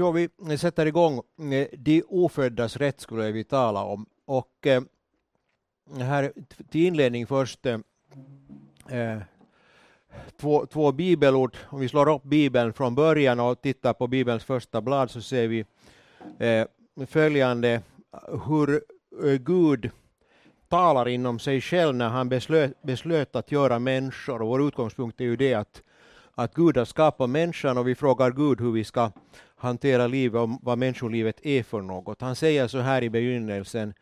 Ja, vi sätter igång. De oföddas rätt skulle vi tala om. Och eh, här till inledning först eh, två, två bibelord. Om vi slår upp bibeln från början och tittar på bibelns första blad så ser vi eh, följande hur eh, Gud talar inom sig själv när han beslöt, beslöt att göra människor. Och vår utgångspunkt är ju det att, att Gud har skapat människan och vi frågar Gud hur vi ska hantera livet och vad människolivet är för något. Han säger så här i begynnelsen.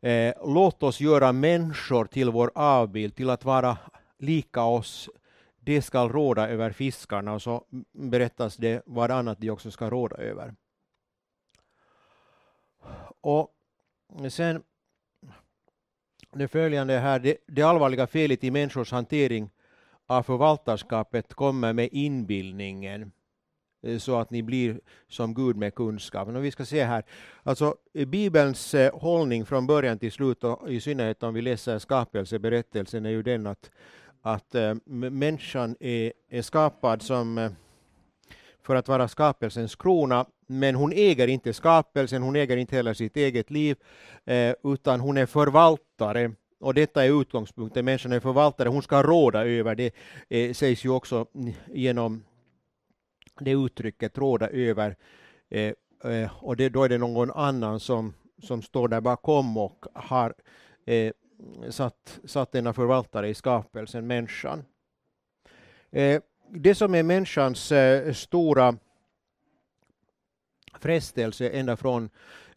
Eh, låt oss göra människor till vår avbild, till att vara lika oss. Det ska råda över fiskarna och så berättas det vad annat de också ska råda över. Och sen det följande här, det, det allvarliga felet i människors hantering av förvaltarskapet kommer med inbildningen eh, så att ni blir som Gud med kunskapen. Och vi ska se här, alltså Bibelns eh, hållning från början till slut och i synnerhet om vi läser skapelseberättelsen är ju den att, att äh, människan är, är skapad som för att vara skapelsens krona, men hon äger inte skapelsen, hon äger inte heller sitt eget liv, utan hon är förvaltare. Och detta är utgångspunkten, människan är förvaltare, hon ska råda över, det eh, sägs ju också genom det uttrycket, råda över. Eh, eh och det, då är det någon annan som, som står där bakom och har eh, satt, satt denna förvaltare i skapelsen, människan. Eh, det som är människans eh, stora frestelse ända från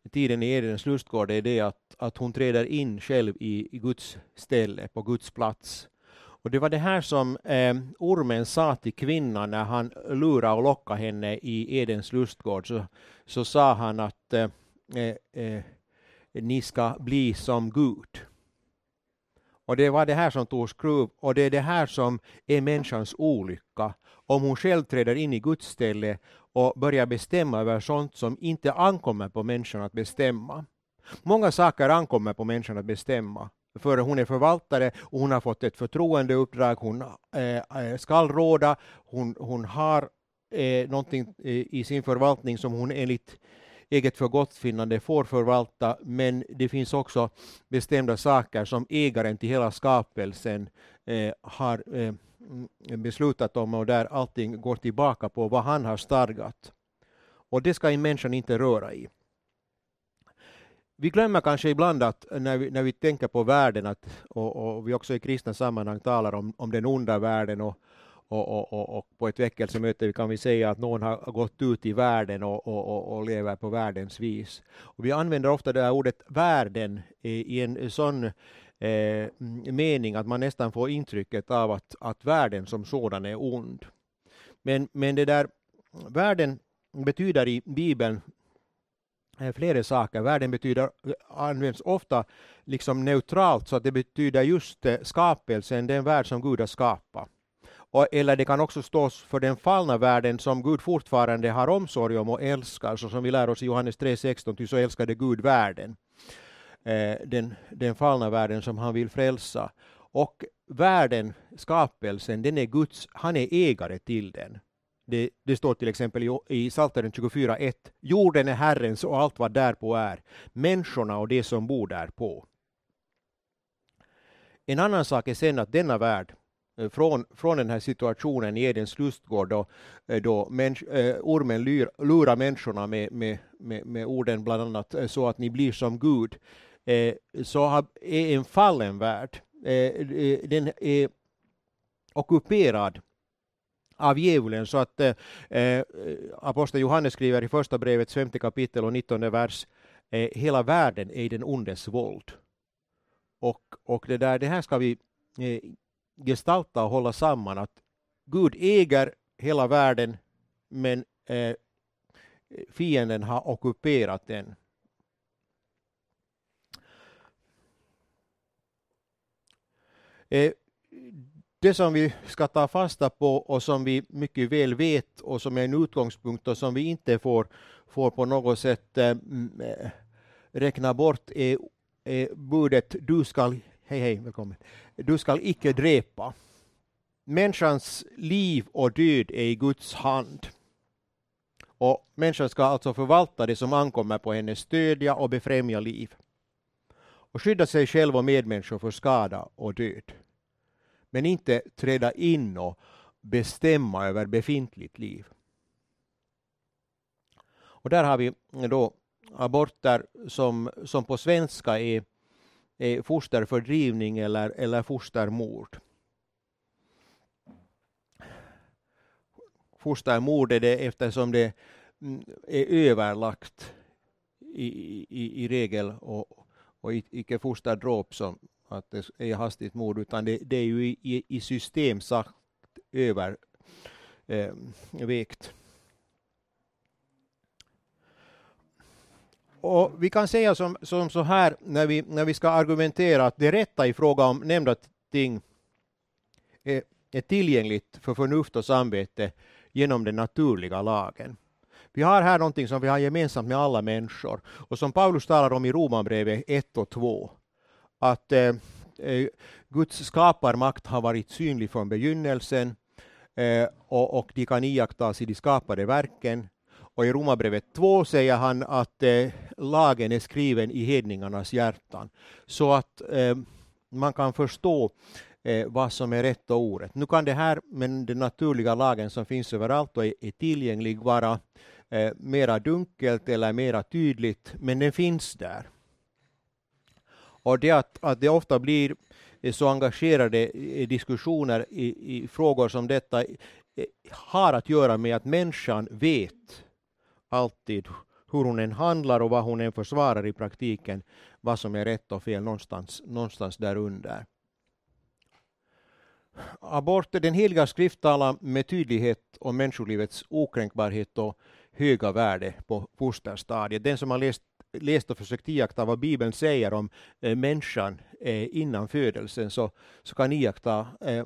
tiden i Edens lustgård är det att, att hon träder in själv i, i Guds ställe, på Guds plats. Och det var det här som eh, ormen sa till kvinnan när han lurade och lockade henne i Edens lustgård. Så, så sa han att eh, eh, eh ni ska bli som Gud. Och det var det här som tog skruv och det är det här som är människans olycka. Om hon själv träder in i Guds ställe och börjar bestämma över sånt som inte ankommer på människan att bestämma. Många saker ankommer på människan att bestämma. För hon är förvaltare och hon har fått ett förtroendeuppdrag, hon eh, eh skall råda, hon, hon har eh, någonting eh, i sin förvaltning som hon enligt eget förgottfinnande får förvalta, men det finns också bestämda saker som ägaren till hela skapelsen eh, har eh, mm, beslutat om och där allting går tillbaka på vad han har stadgat. Och det ska en människa inte röra i. Vi glömmer kanske ibland att när vi, när vi tänker på världen, att, och, och vi också i kristna sammanhang talar om, om den onda världen och, och, och, och, och, på ett väckelsemöte kan vi säga att någon har gått ut i världen och, och, och, lever på världens vis. Och vi använder ofta det här ordet världen i en sån eh, mening att man nästan får intrycket av att, att världen som sådan är ond. Men, men det där världen betyder i Bibeln eh, flera saker. Världen betyder, används ofta liksom neutralt så att det betyder just eh, skapelsen, den värld som Gud har skapat. Och, eller det kan också stå för den fallna världen som Gud fortfarande har omsorg om och älskar, så som vi lär oss i Johannes 3.16, ty så älskade Gud världen. Eh, den, den fallna världen som han vill frälsa. Och världen, skapelsen, den är Guds, han är ägare till den. Det, det, står till exempel i, i Psaltaren 24.1. Jorden är Herrens och allt vad därpå är, människorna och det som bor därpå. En annan sak är sen att denna värld, Eh, från, från den här situationen i Edens lustgård då, eh, då människ, eh, ormen lyr, lurar människorna med, med, med, med, orden bland annat eh, så att ni blir som Gud, så har, är en fallen värld. den är ockuperad av djävulen så att eh, aposteln Johannes skriver i första brevets femte kapitel och nittonde vers eh, hela världen är i den ondes våld. Och, och det, där, det här ska vi eh, gestalta och hålla samman att Gud äger hela världen men eh, fienden har ockuperat den. Eh, det som vi ska ta fasta på och som vi mycket väl vet och som är en utgångspunkt och som vi inte får, får på något sätt eh, eh räkna bort är, är budet du skall Hej, hej, välkommen. Du skall icke dräpa. Människans liv och död är i Guds hand. Och människan ska alltså förvalta det som ankommer på henne, stödja och befrämja liv. Och skydda sig själv och medmänniskor för skada och död. Men inte träda in och bestämma över befintligt liv. Och där har vi då aborter som, som på svenska är, är fosterfördrivning eller, eller fostermord. Fostermord är det eftersom det mm, är överlagt i, i, i regel och, och icke fosterdråp som att det är hastigt mord utan det, det är ju i, i system sagt övervägt. Eh, Och vi kan säga som, som så här när vi, när vi ska argumentera att det rätta i fråga om nämnda ting är, är tillgängligt för förnuft och samvete genom den naturliga lagen. Vi har här någonting som vi har gemensamt med alla människor och som Paulus talar om i Romarbrevet 1 och 2. Att eh, eh, Guds skaparmakt har varit synlig från begynnelsen eh, och, och de kan iakttas i de skapade verken. Och i Romarbrevet 2 säger han att eh, lagen är skriven i hedningarnas hjärtan. Så att eh, man kan förstå eh, vad som är rätt och orätt. Nu kan det här med den naturliga lagen som finns överallt och är, är tillgänglig vara eh, mera dunkelt eller mera tydligt, men den finns där. Och det att, att det ofta blir eh, så engagerade eh, diskussioner i, i frågor som detta eh, har att göra med att människan vet alltid hur hon än handlar och vad hon än försvarar i praktiken, vad som är rätt och fel någonstans, någonstans där under. Abort, den heliga skrift talar med tydlighet om människolivets okränkbarhet och höga värde på fosterstadiet. Den som har läst, läst och försökt iaktta vad Bibeln säger om eh, människan eh, innan födelsen så, så kan iaktta eh,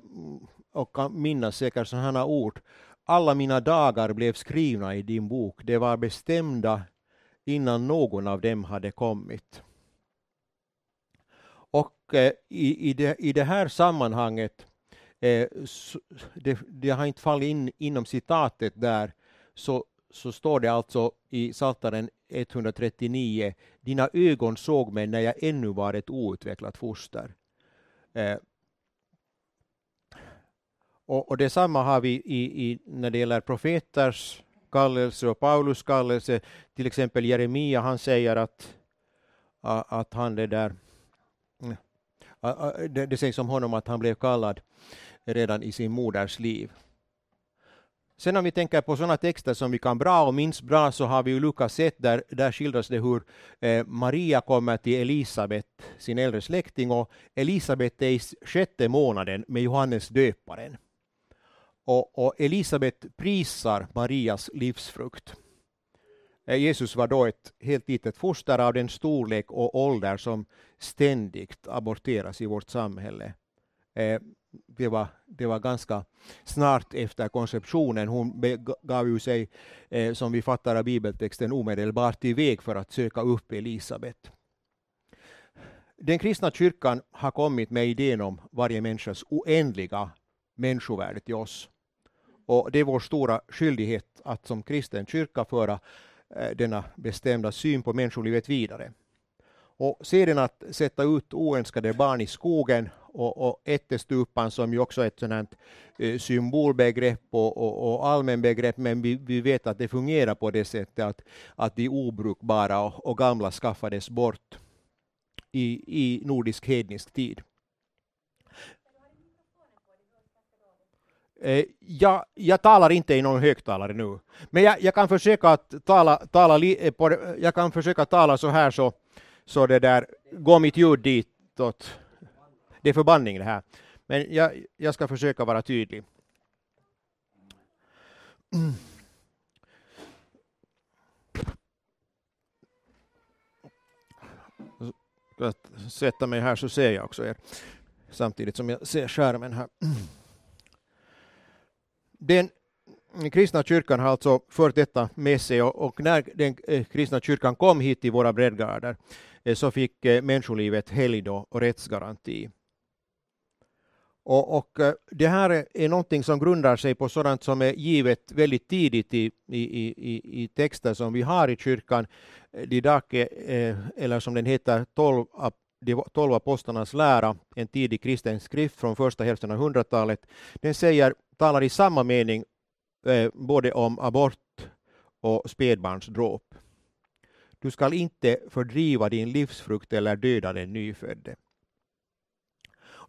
och kan minnas säkert sådana ord alla mina dagar blev skrivna i din bok, de var bestämda innan någon av dem hade kommit. Och eh, i, i, det, i det här sammanhanget, eh, så, det, det, har inte fallit in inom citatet där, så, så står det alltså i Psaltaren 139, dina ögon såg mig när jag ännu var ett outvecklat foster. Eh, och, och detsamma har vi i, i, när det gäller profeters kallelse och Paulus kallelse. Till exempel Jeremia, han säger att, att han det där mm. det, det sägs om honom att han blev kallad redan i sin moders liv. Sen om vi tänker på sådana texter som vi kan bra och minns bra så har vi ju Lukas 1 där, där skildras det hur eh, Maria kommer till Elisabet, sin äldre släkting och Elisabet är i sjätte månaden med Johannes döparen. Och, och Elisabet prisar Marias livsfrukt. Eh, Jesus var då ett helt litet foster av den storlek och ålder som ständigt aborteras i vårt samhälle. Eh, det var, det var ganska snart efter konceptionen. Hon gav ju sig, eh, som vi fattar av bibeltexten, omedelbart iväg för att söka upp Elisabet. Den kristna kyrkan har kommit med idén om varje människas oändliga människovärde till oss. Och det är vår stora skyldighet att som kristen kyrka föra eh, denna bestämda syn på människolivet vidare. Och sedan att sätta ut oönskade barn i skogen och, och ättestupan som ju också är ett sådant eh, symbolbegrepp och, och, och allmänbegrepp, men vi, vi vet att det fungerar på det sättet att, att de obrukbara och, och gamla skaffades bort i, i nordisk hednisk tid. Eh, jag, jag, talar inte i någon högtalare nu, men jag, jag, kan försöka att tala, tala li, eh, på, eh, jag kan försöka tala så här så, så det där, går mitt ljud ditåt. Det är förbanning det här. Men jag, jag ska försöka vara tydlig. Jag sätta mig här så ser jag också er samtidigt som jag ser skärmen här. Den kristna kyrkan har alltså fört detta med sig och, och när den eh, kristna kyrkan kom hit till våra breddgrader eh, så fick eh, människolivet helgd och rättsgaranti. Och, och, eh, det här är, någonting som grundar sig på sådant som är givet väldigt tidigt i, i, i, i texter som vi har i kyrkan. Eh, Didake, eh, eller som den heter, 12, de 12 apostlarnas lära, en tidig kristen skrift från första hälften av 100-talet. Den säger, talar i samma mening eh, både om abort och spädbarnsdråp. Du skall inte fördriva din livsfrukt eller döda den nyfödde.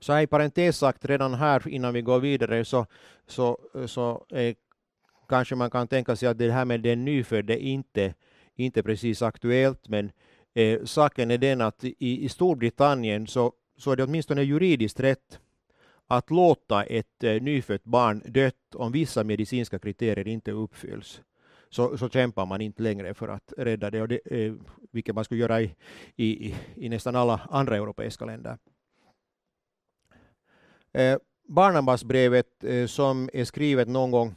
Så här i parentes sagt, redan här innan vi går vidare så, så, så eh, kanske man kan tänka sig att det här med den nyfödde inte, inte precis aktuellt, men eh, saken är den att i, i Storbritannien så, så är det åtminstone juridiskt rätt att låta ett eh, nyfött barn dött om vissa medicinska kriterier inte uppfylls. Så, så kämpar man inte längre för att rädda det, och det eh, vilket man skulle göra i, i, i nästan alla andra europeiska länder. Eh, Barnabasbrevet eh, som är skrivet någon gång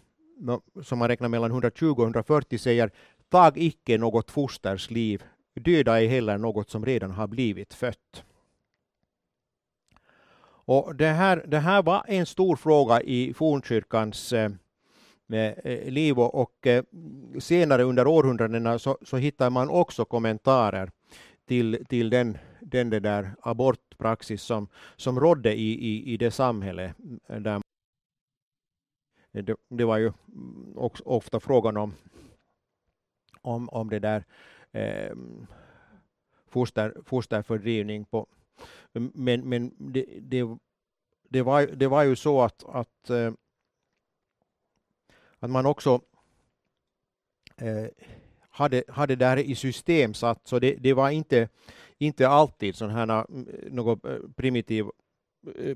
som man räknar mellan 120 och 140 säger Tag icke något fosters liv, döda ej heller något som redan har blivit fött. Och det, här, det här var en stor fråga i fornkyrkans eh, eh, liv och, och eh, senare under århundradena så, så hittar man också kommentarer till, till den, den där abortpraxis som, som rådde i, i, i det samhälle eh, där det, det var ju också ofta frågan om, om, om det där eh, foster, fosterfördrivning. På, men men det, det, det, var, det var ju så att, att, eh, att man också eh, hade, hade det här i system satt, så det, det var inte, inte alltid sån här eh, någon primitiv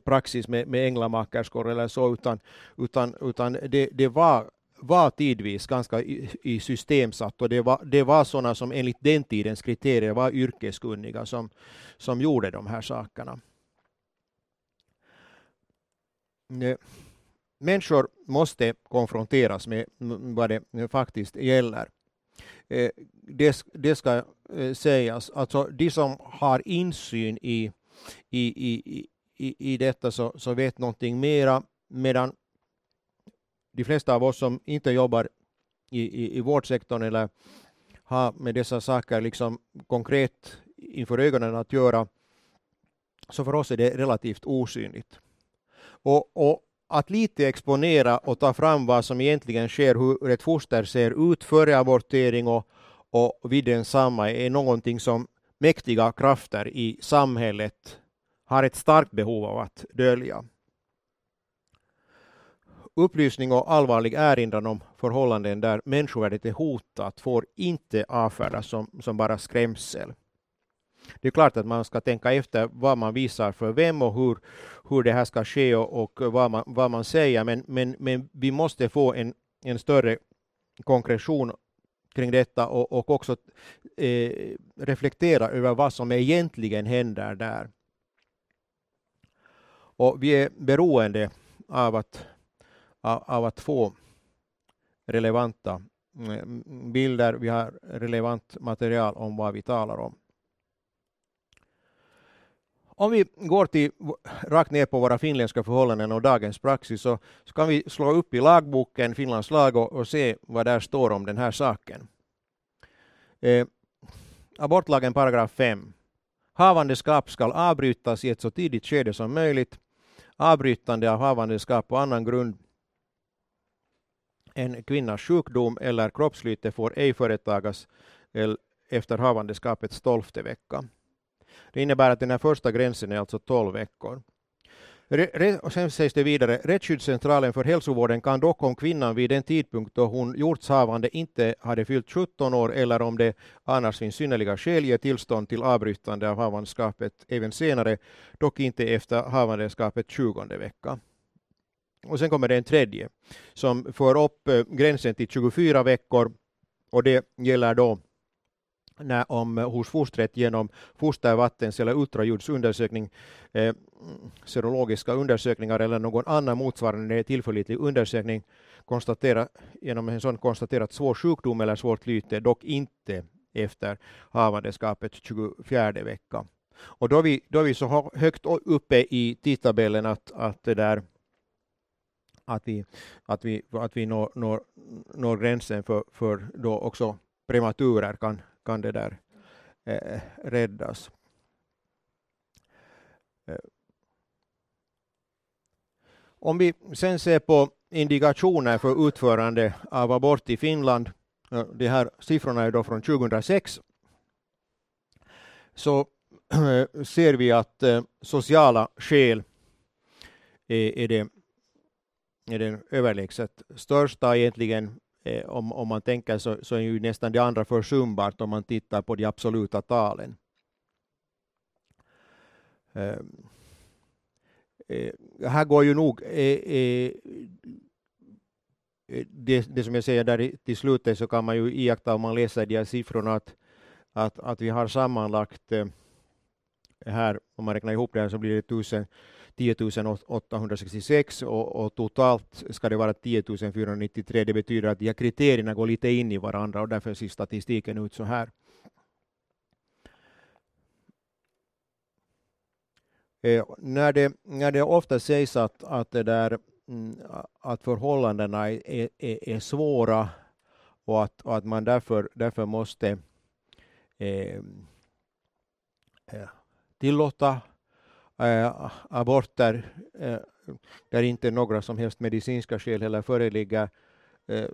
praxis med, med änglamakerskor eller så, utan, utan, utan det, det var, var tidvis ganska i, i systemsatt och det var, det var sådana som enligt den tidens kriterier var yrkeskunniga som, som gjorde de här sakerna. Eh, människor måste konfronteras med vad det faktiskt gäller. Eh, det, det ska eh, sägas. Alltså de som har insyn i, i, i, i, i detta så, så vet någonting mera, medan de flesta av oss som inte jobbar i, i, i vårdsektorn eller har med dessa saker liksom konkret inför ögonen att göra, så för oss är det relativt osynligt. Och, och att lite exponera och ta fram vad som egentligen sker, hur ett foster ser ut före abortering och, och vid densamma är någonting som mäktiga krafter i samhället har ett starkt behov av att dölja. Upplysning och allvarlig erinran om förhållanden där människovärdet är hotat får inte avfärdas som, som bara skrämsel. Det är klart att man ska tänka efter vad man visar för vem och hur, hur det här ska ske och, och vad, man, vad man säger, men, men, men vi måste få en, en större konkretion kring detta och, och också eh, reflektera över vad som egentligen händer där. Och vi är beroende av att, av, att få relevanta mm, bilder, vi har relevant material om vad vi talar om. Om vi går till, rakt ner på våra finländska förhållanden och dagens praxis så, så kan vi slå upp i lagboken, Finlands lag, och, och se vad där står om den här saken. Eh, abortlagen paragraf 5. Havandeskap skall avbrytas i ett så tidigt skede som möjligt. Avbrytande av havandeskap på annan grund en kvinnas sjukdom eller kroppslyte får ej företagas efter havandeskapets tolfte vecka. Det innebär att den här första gränsen är alltså 12 veckor. Och sen sägs det vidare, Rättsskyddscentralen för hälsovården kan dock om kvinnan vid den tidpunkt då hon gjorts havande inte hade fyllt 17 år eller om det annars finns synnerliga skäl ge tillstånd till avbrytande av havandeskapet även senare, dock inte efter havandeskapet 20 vecka. Och sen kommer det en tredje som för upp eh, gränsen till 24 veckor och det gäller då när, om, eh, hos fostret genom fostervattens eller ultraljudsundersökning, eh, serologiska undersökningar eller någon annan motsvarande tillförlitlig undersökning konstatera, genom en sån konstaterat svår sjukdom eller svårt lyte, dock inte efter havandeskapet 24 vecka. Och då är vi, då är vi så högt uppe i tidtabellen att, att det där att vi, att vi, att vi når, når, når gränsen för, för då också prematurer kan, kan det där eh, räddas. Eh, om vi sen ser på indikationer för utförande av abort i Finland, de här siffrorna är då från 2006, så eh, ser vi att eh, sociala skäl är, det, är den överlägset största egentligen. Eh, om, om man tänker så, så är ju nästan det andra försumbart om man tittar på de absoluta talen. Ehm, eh, här går ju nog eh, eh, eh, det, det som jag säger där till slutet så kan man ju iaktta om man läser de här siffrorna att, att, att vi har sammanlagt här, om man räknar ihop det här så blir det 1000, 10 866 och, och, totalt ska det vara 10 493. Det betyder att de här kriterierna går lite in i varandra och därför ser statistiken ut så här. Eh, när, det, när det ofta sägs att, att, det där, mm, att förhållandena är, är, är svåra och att, och att man därför, därför måste eh, eh tillåta eh, aborter eh, där inte några som helst medicinska skäl heller föreligger Eh,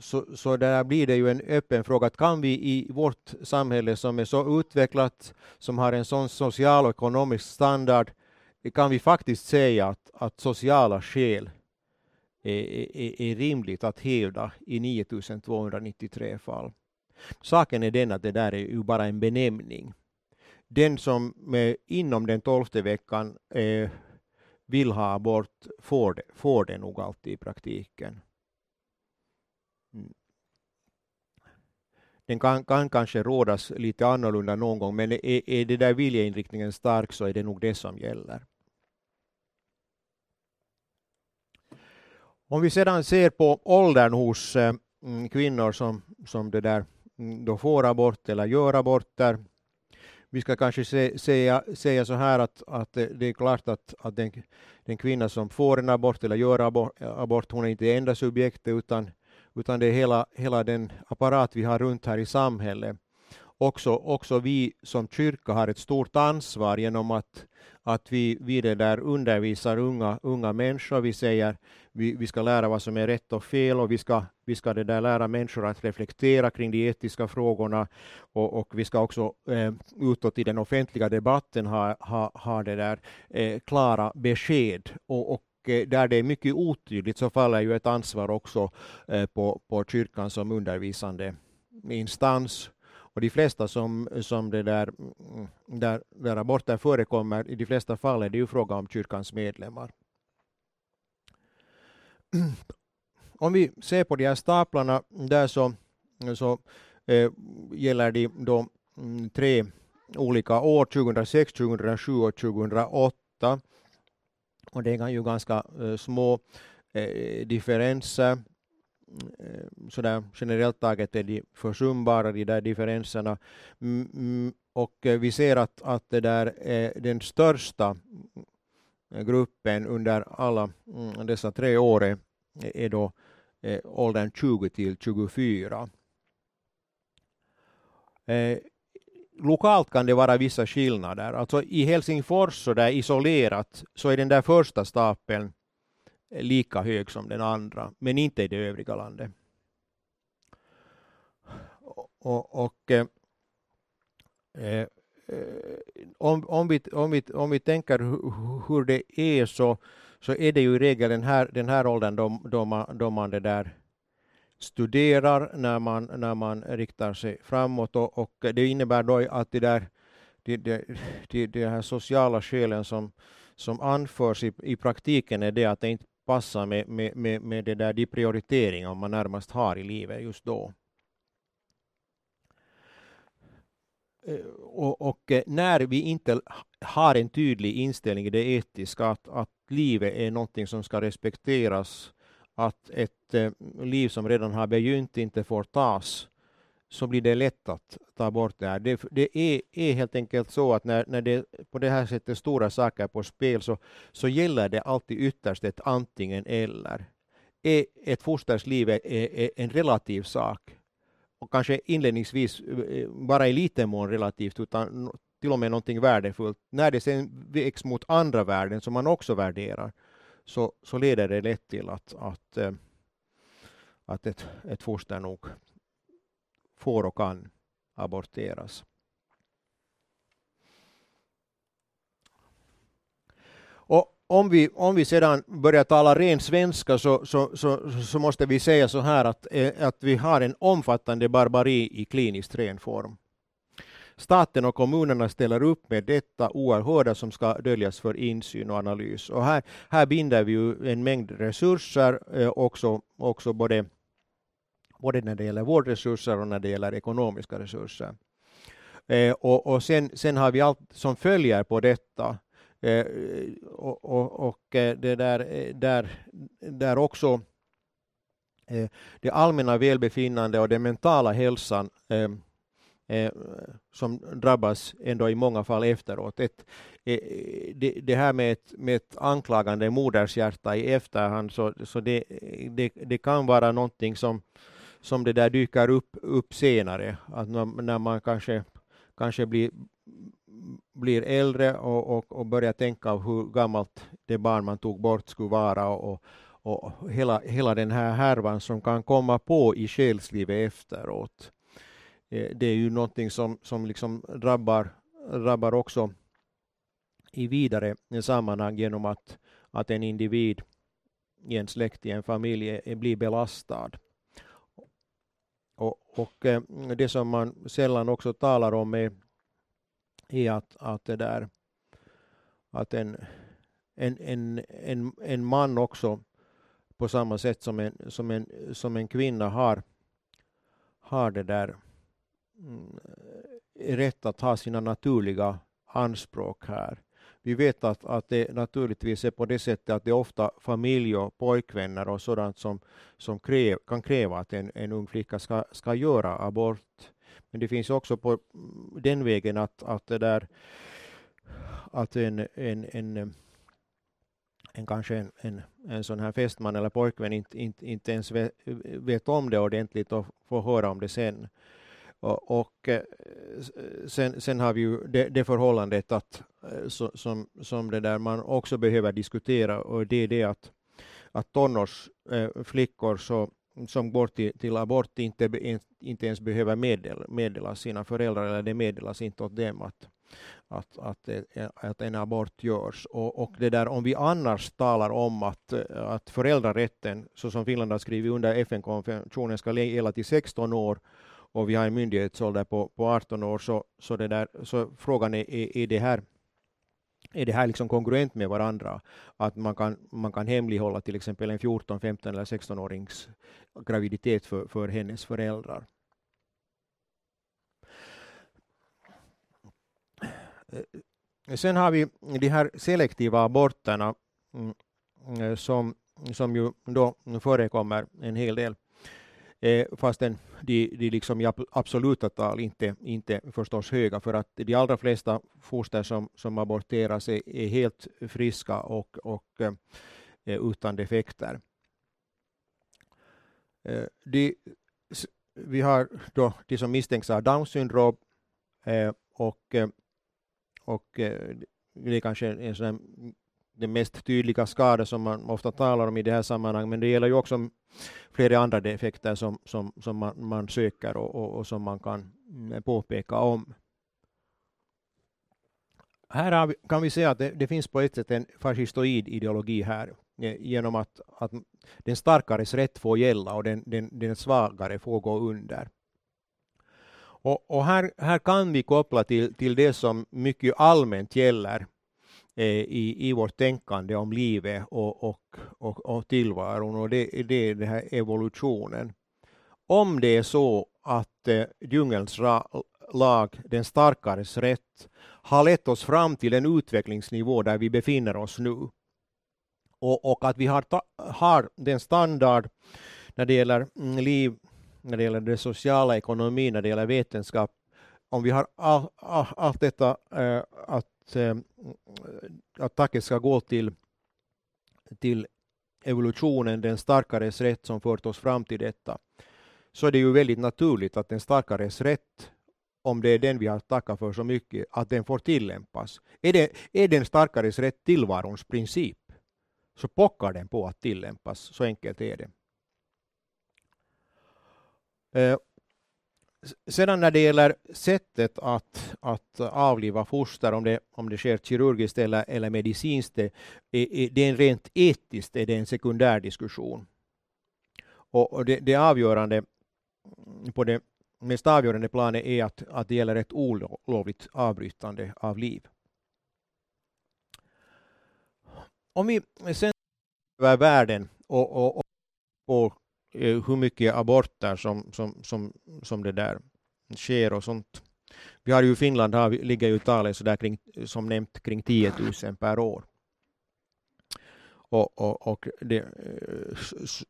så, så där blir det ju en öppen fråga. Att kan vi i vårt samhälle som är så utvecklat, som har en sån social och ekonomisk standard, kan vi faktiskt säga att, att sociala skäl är, är, är rimligt att hävda i 9293 fall. Saken är den att det där är ju bara en benämning den som med, inom den tolfte veckan eh, vill ha abort får det, får det nog alltid i praktiken. Mm. Den kan, kan kanske rådas lite annorlunda någon gång, men är, är det där viljeinriktningen stark så är det nog det som gäller. Om vi sedan ser på åldern hos eh, mm, kvinnor som, som det där, mm, då får abort eller gör aborter vi ska kanske se, säga, säga så här att, att det är klart att, att den, den kvinna som får en abort eller gör abort, abort hon är inte det enda subjektet utan, utan det är hela, hela den apparat vi har runt här i samhället. Också, också vi som kyrka har ett stort ansvar genom att, att vi, vi det där undervisar unga, unga människor. Vi säger vi, vi ska lära vad som är rätt och fel och vi ska, vi ska det där lära människor att reflektera kring de etiska frågorna och, och vi ska också eh, utåt i den offentliga debatten ha, ha, ha det där eh, klara besked och, och eh, där det är mycket otydligt så faller ju ett ansvar också eh, på, på kyrkan som undervisande instans. Och de flesta som, som det där, där, där aborter förekommer, i de flesta fall är det ju fråga om kyrkans medlemmar. Om vi ser på de här staplarna där så, så eh, gäller de då mm, tre olika år, 2006, 2007 och 2008. Och det är ju ganska eh, små eh, differenser. Eh, sådär generellt taget är de försumbara, de där differenserna. Mm, och eh, vi ser att, att det där är den största eh, gruppen under alla mm, dessa tre år är, är då eh, åldern 20 till 24. Eh, lokalt kan det vara vissa skillnader. Alltså i Helsingfors så där isolerat så är den där första stapeln lika hög som den andra, men inte i det övriga landet. Och, och eh, eh om, om, vi, om, vi, om vi tänker hur, det är så, så är det ju i regel den här, den här åldern då, då, man, då man det där studerar när man, när man riktar sig framåt och, och det innebär då att det där, de, de, de, de här sociala skälen som, som anförs i, i praktiken är det att det inte passar med, med, med, med det där, de prioriteringar man närmast har i livet just då. Eh, och, och, eh, när vi inte har en tydlig inställning i det etiska, att, att livet är någonting som ska respekteras, att ett eh, liv som redan har begynt inte får tas, så blir det lätt att ta bort det här. Det, det är, är, helt enkelt så att när, när det på det här sättet stora saker på spel så, så gäller det alltid ytterst ett antingen eller. Är ett fosters liv är, är en relativ sak och kanske inledningsvis eh, bara i liten mån relativt utan till och med någonting värdefullt. När det sen vägs mot andra värden som man också värderar så, så leder det lätt till att, att, eh, att ett, ett foster nog får och kan aborteras. Och om vi, om vi sedan börjar tala ren svenska så, så, så, så, måste vi säga så här att, eh, att vi har en omfattande barbari i kliniskt ren form. Staten och kommunerna ställer upp med detta oerhörda som ska döljas för insyn och analys. Och här, här binder vi ju en mängd resurser, eh, också, också både, både när det gäller vårdresurser och när det gäller ekonomiska resurser. Eh, och, och sen, sen har vi allt som följer på detta. Eh, och, och, och eh, det där, eh, där, där också eh, det allmänna välbefinnande och den mentala hälsan eh, eh, som drabbas ändå i många fall efteråt. Ett, eh, det, det, här med ett, med ett anklagande modershjärta i efterhand, så, så det, det, det kan vara någonting som, som det där dyker upp, upp senare. Att när, man kanske, kanske blir, blir äldre och, och, och börjar tänka på hur gammalt det barn man tog bort skulle vara och, och hela, hela den här härvan som kan komma på i själslivet efteråt. Eh, det är ju någonting som, som liksom drabbar, drabbar också i vidare sammanhang genom att, att en individ i en släkt, i en familj, blir belastad. Och, och eh, det som man sällan också talar om är, är att, att det där att en, en, en, en, en man också på samma sätt som en, som en, som en kvinna har, har det där mm, rätt att ha sina naturliga anspråk här. Vi vet att, att det naturligtvis är på det sättet att det är ofta familj och pojkvänner och sådant som, som kräv, kan kräva att en, en ung flicka ska, ska göra abort. Men det finns också på mm, den vägen att, att det där att en, en, en, en kanske en, en, en sån här fästman eller pojkvän inte, inte, inte ens vet, vet om det ordentligt och får höra om det sen. Och, och eh, eh, sen, sen, har vi ju det, det förhållandet att, eh, så, som, som det där man också behöver diskutera och det är det att, att tonårsflickor så, som går till, till abort inte, inte ens behöver meddela, meddela sina föräldrar eller det meddelas inte åt dem att, att, att, att en abort görs. Och, och det där om vi annars talar om att, att föräldrarätten, så som Finland har skrivit under FN-konventionen, ska gälla till 16 år och vi har en myndighetsålder på, på 18 år, så, så, det där, så frågan är, är, är det här är det här liksom kongruent med varandra? Att man kan, man kan hemlighålla till exempel en 14, 15 eller 16-årings graviditet för, för hennes föräldrar. Eh, sen har vi de här selektiva aborterna mm, eh, som, som ju då förekommer en hel del eh, fastän de, de liksom i absoluta tal inte, inte förstås höga, för att de allra flesta foster som, som aborteras är, är helt friska och, och eh, eh utan defekter. Eh, de, vi har då de som misstänks ha Downs syndrom eh, och, eh, och eh, det är kanske en sån den mest tydliga skada som man ofta talar om i det här sammanhanget, men det gäller ju också flera andra defekter som, som, som man, man söker och, och, och, som man kan eh, påpeka om. Här vi, kan vi se att det, det, finns på ett sätt en fascistoid ideologi här, eh, genom att, att den starkares rätt får gälla och den, den, den svagare får gå under. Och, och, här, här kan vi koppla till, till det som mycket allmänt gäller Eh, i, i vårt tänkande om livet och, och, och, och tillvaron och det, det är den här evolutionen. Om det är så att eh, djungelns lag, den starkares rätt, har lett oss fram till en utvecklingsnivå där vi befinner oss nu och, och att vi har, har den standard när det gäller mm, liv när det gäller den sociala ekonomin, när det gäller vetenskap, om vi har all, all, allt detta eh, att, eh, att tacket ska gå till, till evolutionen, den starkares rätt som fört oss fram till detta, så är det ju väldigt naturligt att den starkares rätt, om det är den vi har tackat för så mycket, att den får tillämpas. Är, det, är den starkares rätt tillvarons princip, så pockar den på att tillämpas. Så enkelt är det. Äh, sedan när det gäller sättet att, att avliva foster, om det, om det sker kirurgiskt eller, eller medicinskt, det, är, det är en rent etiskt är det en sekundär diskussion. Och, och det, det avgörande på det mest avgörande planet är att, att det gäller ett olovligt avbrytande av liv. Om vi sen över världen och, och, och på Eh, hur mycket aborter som, som, som, som det där sker och sånt. Vi har ju Finland har, ligger ju talet så där kring, som nämnt kring 10 000 per år. Och, och, och det, eh,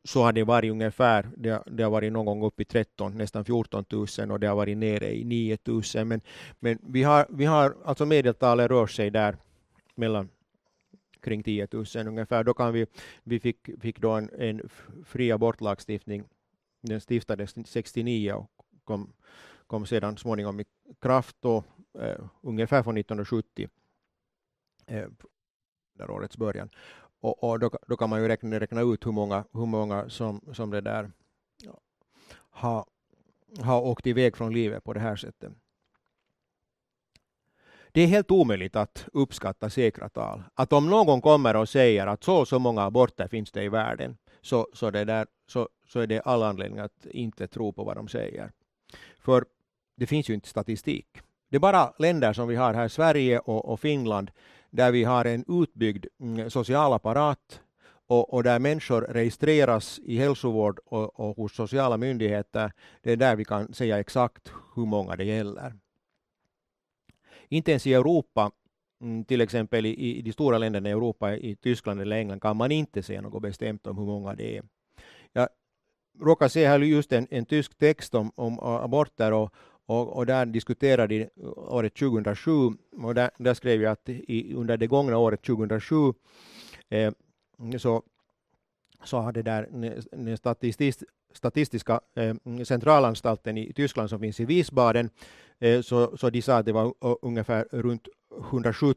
så har det varit ungefär. Det, det, har varit någon gång upp i 13, nästan 14 000 och det har varit nere i 9 000. Men, men vi har, vi har alltså medeltalet rör sig där mellan kring 10 000 ungefär. Då kan vi, vi fick, fick då en, en fri abortlagstiftning. Den stiftades 69 och kom, kom sedan småningom i kraft då, eh, ungefär från 1970, eh, där årets början. Och, och då, då, kan man ju räkna, räkna ut hur många, hur många som, som det där har, har åkt iväg från livet på det här sättet. Det är helt omöjligt att uppskatta säkra tal. Att om någon kommer och säger att så och så många aborter finns det i världen, så, så, det där, så, så är det all anledning att inte tro på vad de säger. För det finns ju inte statistik. Det är bara länder som vi har här, Sverige och, och Finland, där vi har en utbyggd mm, social apparat och, och, där människor registreras i hälsovård och, och hos sociala myndigheter. Det är där vi kan säga exakt hur många det gäller. Inte ens i Europa, mm, till exempel i, i de stora länderna i Europa, i Tyskland eller England, kan man inte säga något bestämt om hur många det är. Jag råkar se här just en, en tysk text om, om aborter och, och, och, där diskuterade de året 2007 och där, där skrev jag att i, under det gångna året 2007 eh, så, så hade där den statistisk, statistiska eh, centralanstalten i Tyskland som finns i Wiesbaden Eh, så, så de sa att det var ungefär runt 117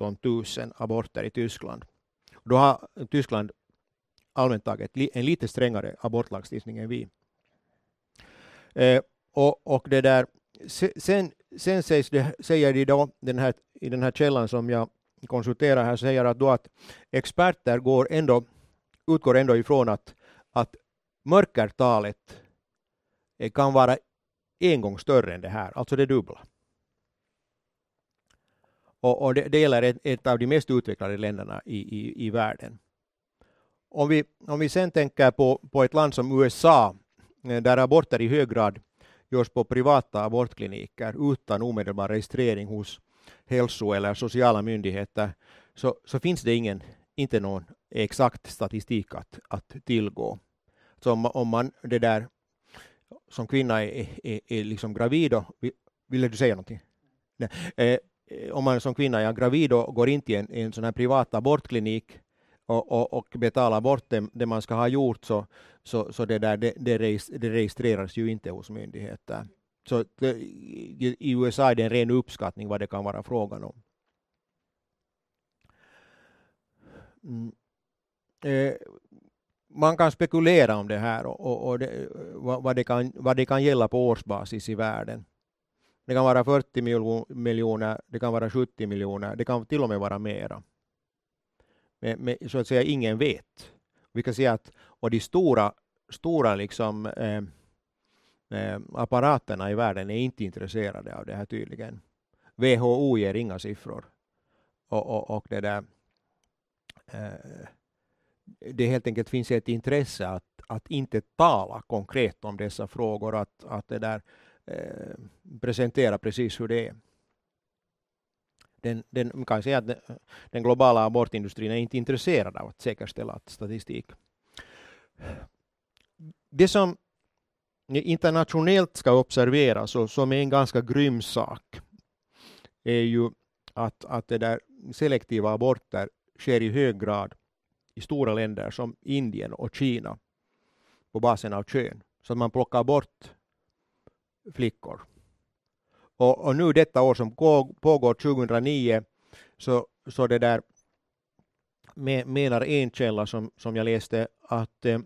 000 aborter i Tyskland. Då har Tyskland allmänt taget en lite strängare abortlagstiftning än vi. Eh, och, och det där, sen, sen sägs det, säger de då, den här, i den här källan som jag konsulterar här, säger att, då att experter går ändå, utgår ändå ifrån att, att mörkertalet eh, kan vara en gång större än det här, alltså det dubbla. Och, och det, det gäller ett, ett, av de mest utvecklade länderna i, i, i världen. Om vi, om vi sen tänker på, på ett land som USA, eh, där aborter i hög grad görs på privata abortkliniker utan omedelbar registrering hos hälso eller sociala myndigheter, så, så finns det ingen, inte någon exakt statistik att, att tillgå. Så om, om man det där som kvinna är, är, är liksom gravid och, ville du säga någonting? Nej. Eh, eh, om man som kvinna är gravid och går in till en, en sån här privat abortklinik och, och, och betalar bort det, det, man ska ha gjort så, så, så det, där, det, det, registreras ju inte hos myndigheter. Så det, i USA är det en ren uppskattning vad det kan vara frågan om. Mm. Eh, man kan spekulera om det här och, och, och det, vad, det kan, vad det kan gälla på årsbasis i världen. Det kan vara 40 miljoner, det kan vara 70 miljoner, det kan till och med vara mera. Men, men så att säga ingen vet. Vi kan säga att och de stora, stora liksom, eh, eh, apparaterna i världen är inte intresserade av det här tydligen. WHO ger inga siffror. Och, och, och det där eh, det helt enkelt finns ett intresse att, att inte tala konkret om dessa frågor, att, att det där, eh, presentera precis hur det är. Den, den, man kan säga att den, den globala abortindustrin är inte intresserad av att säkerställa statistik. Det som internationellt ska observeras och som är en ganska grym sak är ju att, att det där selektiva aborter sker i hög grad i stora länder som Indien och Kina på basen av kön. Så att man plockar bort flickor. Och, och nu detta år som pågår 2009 så, så det där menar en källa som, som jag läste att eh,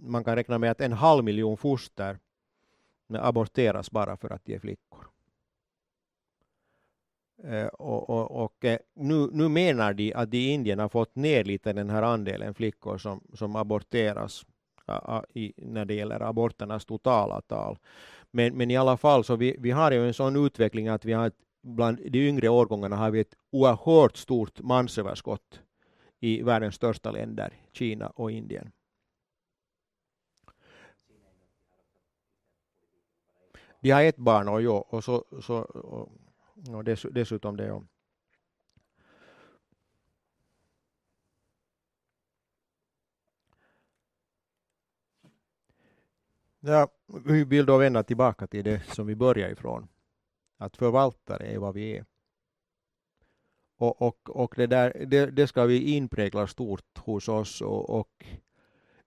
man kan räkna med att en halv miljon foster eh, aborteras bara för att de är flickor. Eh, och, och, och eh, nu, nu, menar de att de i Indien har fått ner lite den här andelen flickor som, som aborteras i, när det gäller aborternas totala tal. Men, men i alla fall så vi, vi har ju en sån utveckling att vi har bland de yngre årgångarna har vi ett oerhört stort mansöverskott i världens största länder, Kina och Indien. De har ett barn och, jo, och, så, så, och, och dess, dessutom det. om Ja, vi vill då vända tillbaka till det som vi börjar ifrån. Att förvaltare är vad vi är. Och, och, och det, där, det, det ska vi inprägla stort hos oss och, och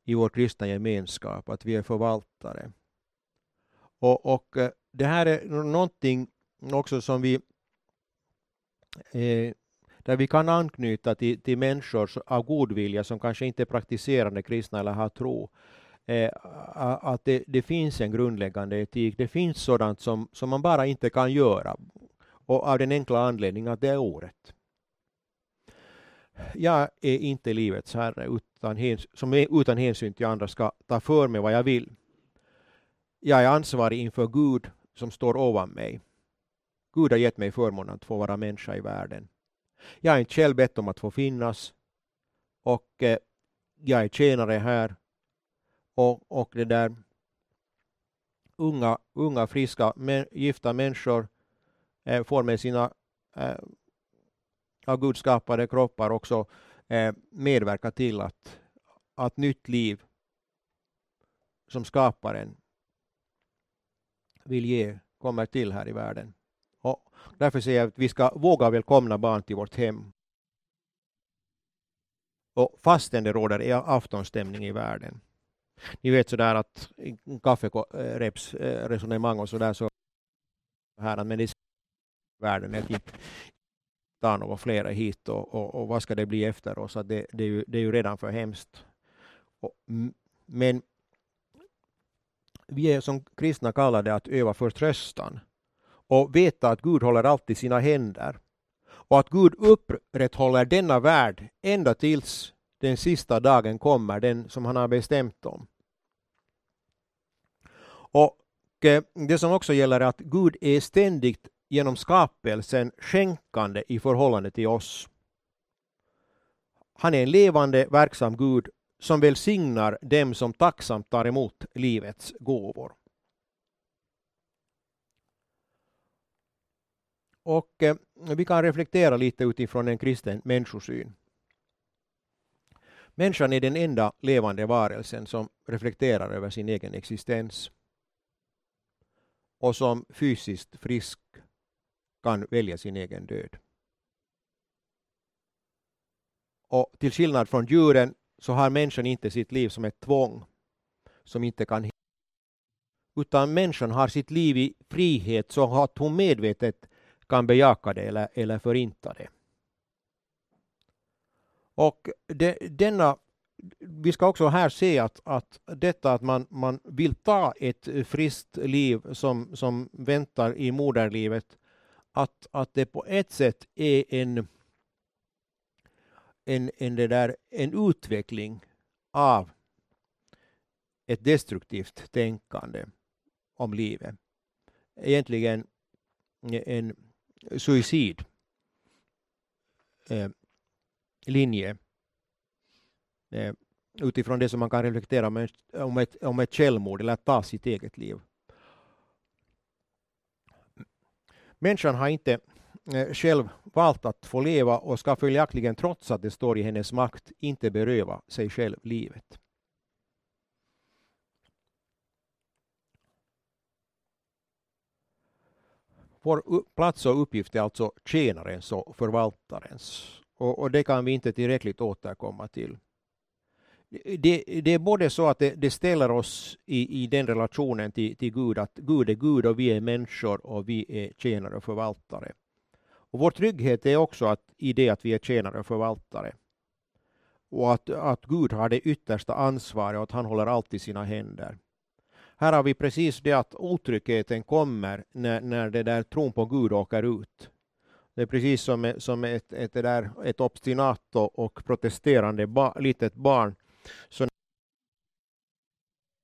i vår kristna gemenskap, att vi är förvaltare. Och, och eh, det här är någonting också som vi eh, där vi kan anknyta till, till människor av god vilja som kanske inte är praktiserande kristna eller har tro. Eh, att det, det, finns en grundläggande etik. Det finns sådant som, som man bara inte kan göra. Och av den enkla anledningen att det är orätt. Jag är inte livets herre utan hänsyn, som är, utan hänsyn till andra ska ta för mig vad jag vill. Jag är ansvarig inför Gud som står ovan mig. Gud har gett mig förmånen att få vara människa i världen. Jag har inte själv bett om att få finnas och eh, jag är tjänare här och, och det där unga, unga friska men, gifta människor eh, får med sina eh, av Gud skapade kroppar också eh, medverka till att, att nytt liv som skaparen vill ge kommer till här i världen. Och därför säger jag att vi ska våga välkomna barn till vårt hem. Och fastän det råder e-, aftonstämning i världen. Ni vet sådär att kafferepsresonemang eh, eh, och sådär så här men i världen är typ ta några flera hit och, och, och, vad ska det bli efter oss? Att Det, det, är ju, det är ju redan för hemskt. Och, men vi är som kristna kallade att öva förtröstan och veta att Gud håller alltid sina händer och att Gud upprätthåller denna värld ända tills den sista dagen kommer, den som han har bestämt om. Och eh, det som också gäller är att Gud är ständigt genom skapelsen skänkande i förhållande till oss. Han är en levande, verksam Gud som välsignar dem som tacksamt tar emot livets gåvor. Och eh, vi kan reflektera lite utifrån en kristen människosyn. Människan är den enda levande varelsen som reflekterar över sin egen existens och som fysiskt frisk kan välja sin egen död. Och till skillnad från djuren så har människan inte sitt liv som ett tvång som inte kan utan människan har sitt liv i frihet så att hon medvetet kan bejaka det eller, eller förinta det. Och de, denna, vi ska också här se att, att detta att man, man vill ta ett friskt liv som, som väntar i moderlivet att, att det på ett sätt är en, en, en, det där, en utveckling av ett destruktivt tänkande om livet. Egentligen en suicid eh, linje eh, utifrån det som man kan reflektera om, om, ett, om ett självmord eller att ta sitt eget liv. Människan har inte eh, själv valt att få leva och ska följaktligen trots att det står i hennes makt inte beröva sig själv livet. Vår plats och uppgift är alltså tjänarens och förvaltarens. Och, och det kan vi inte tillräckligt återkomma till. Det, det, är både så att det, det ställer oss i, i den relationen till, till, Gud, att Gud är Gud och vi är människor och vi är tjänare och förvaltare. Och vår trygghet är också att, i det att vi är tjänare och förvaltare. Och att, att Gud har det yttersta ansvaret och att han håller allt i sina händer. Här har vi precis det att otryggheten kommer när, när det där tron på Gud åker ut. Det är precis som, som ett, ett, där, ett obstinat och protesterande ba, litet barn. Så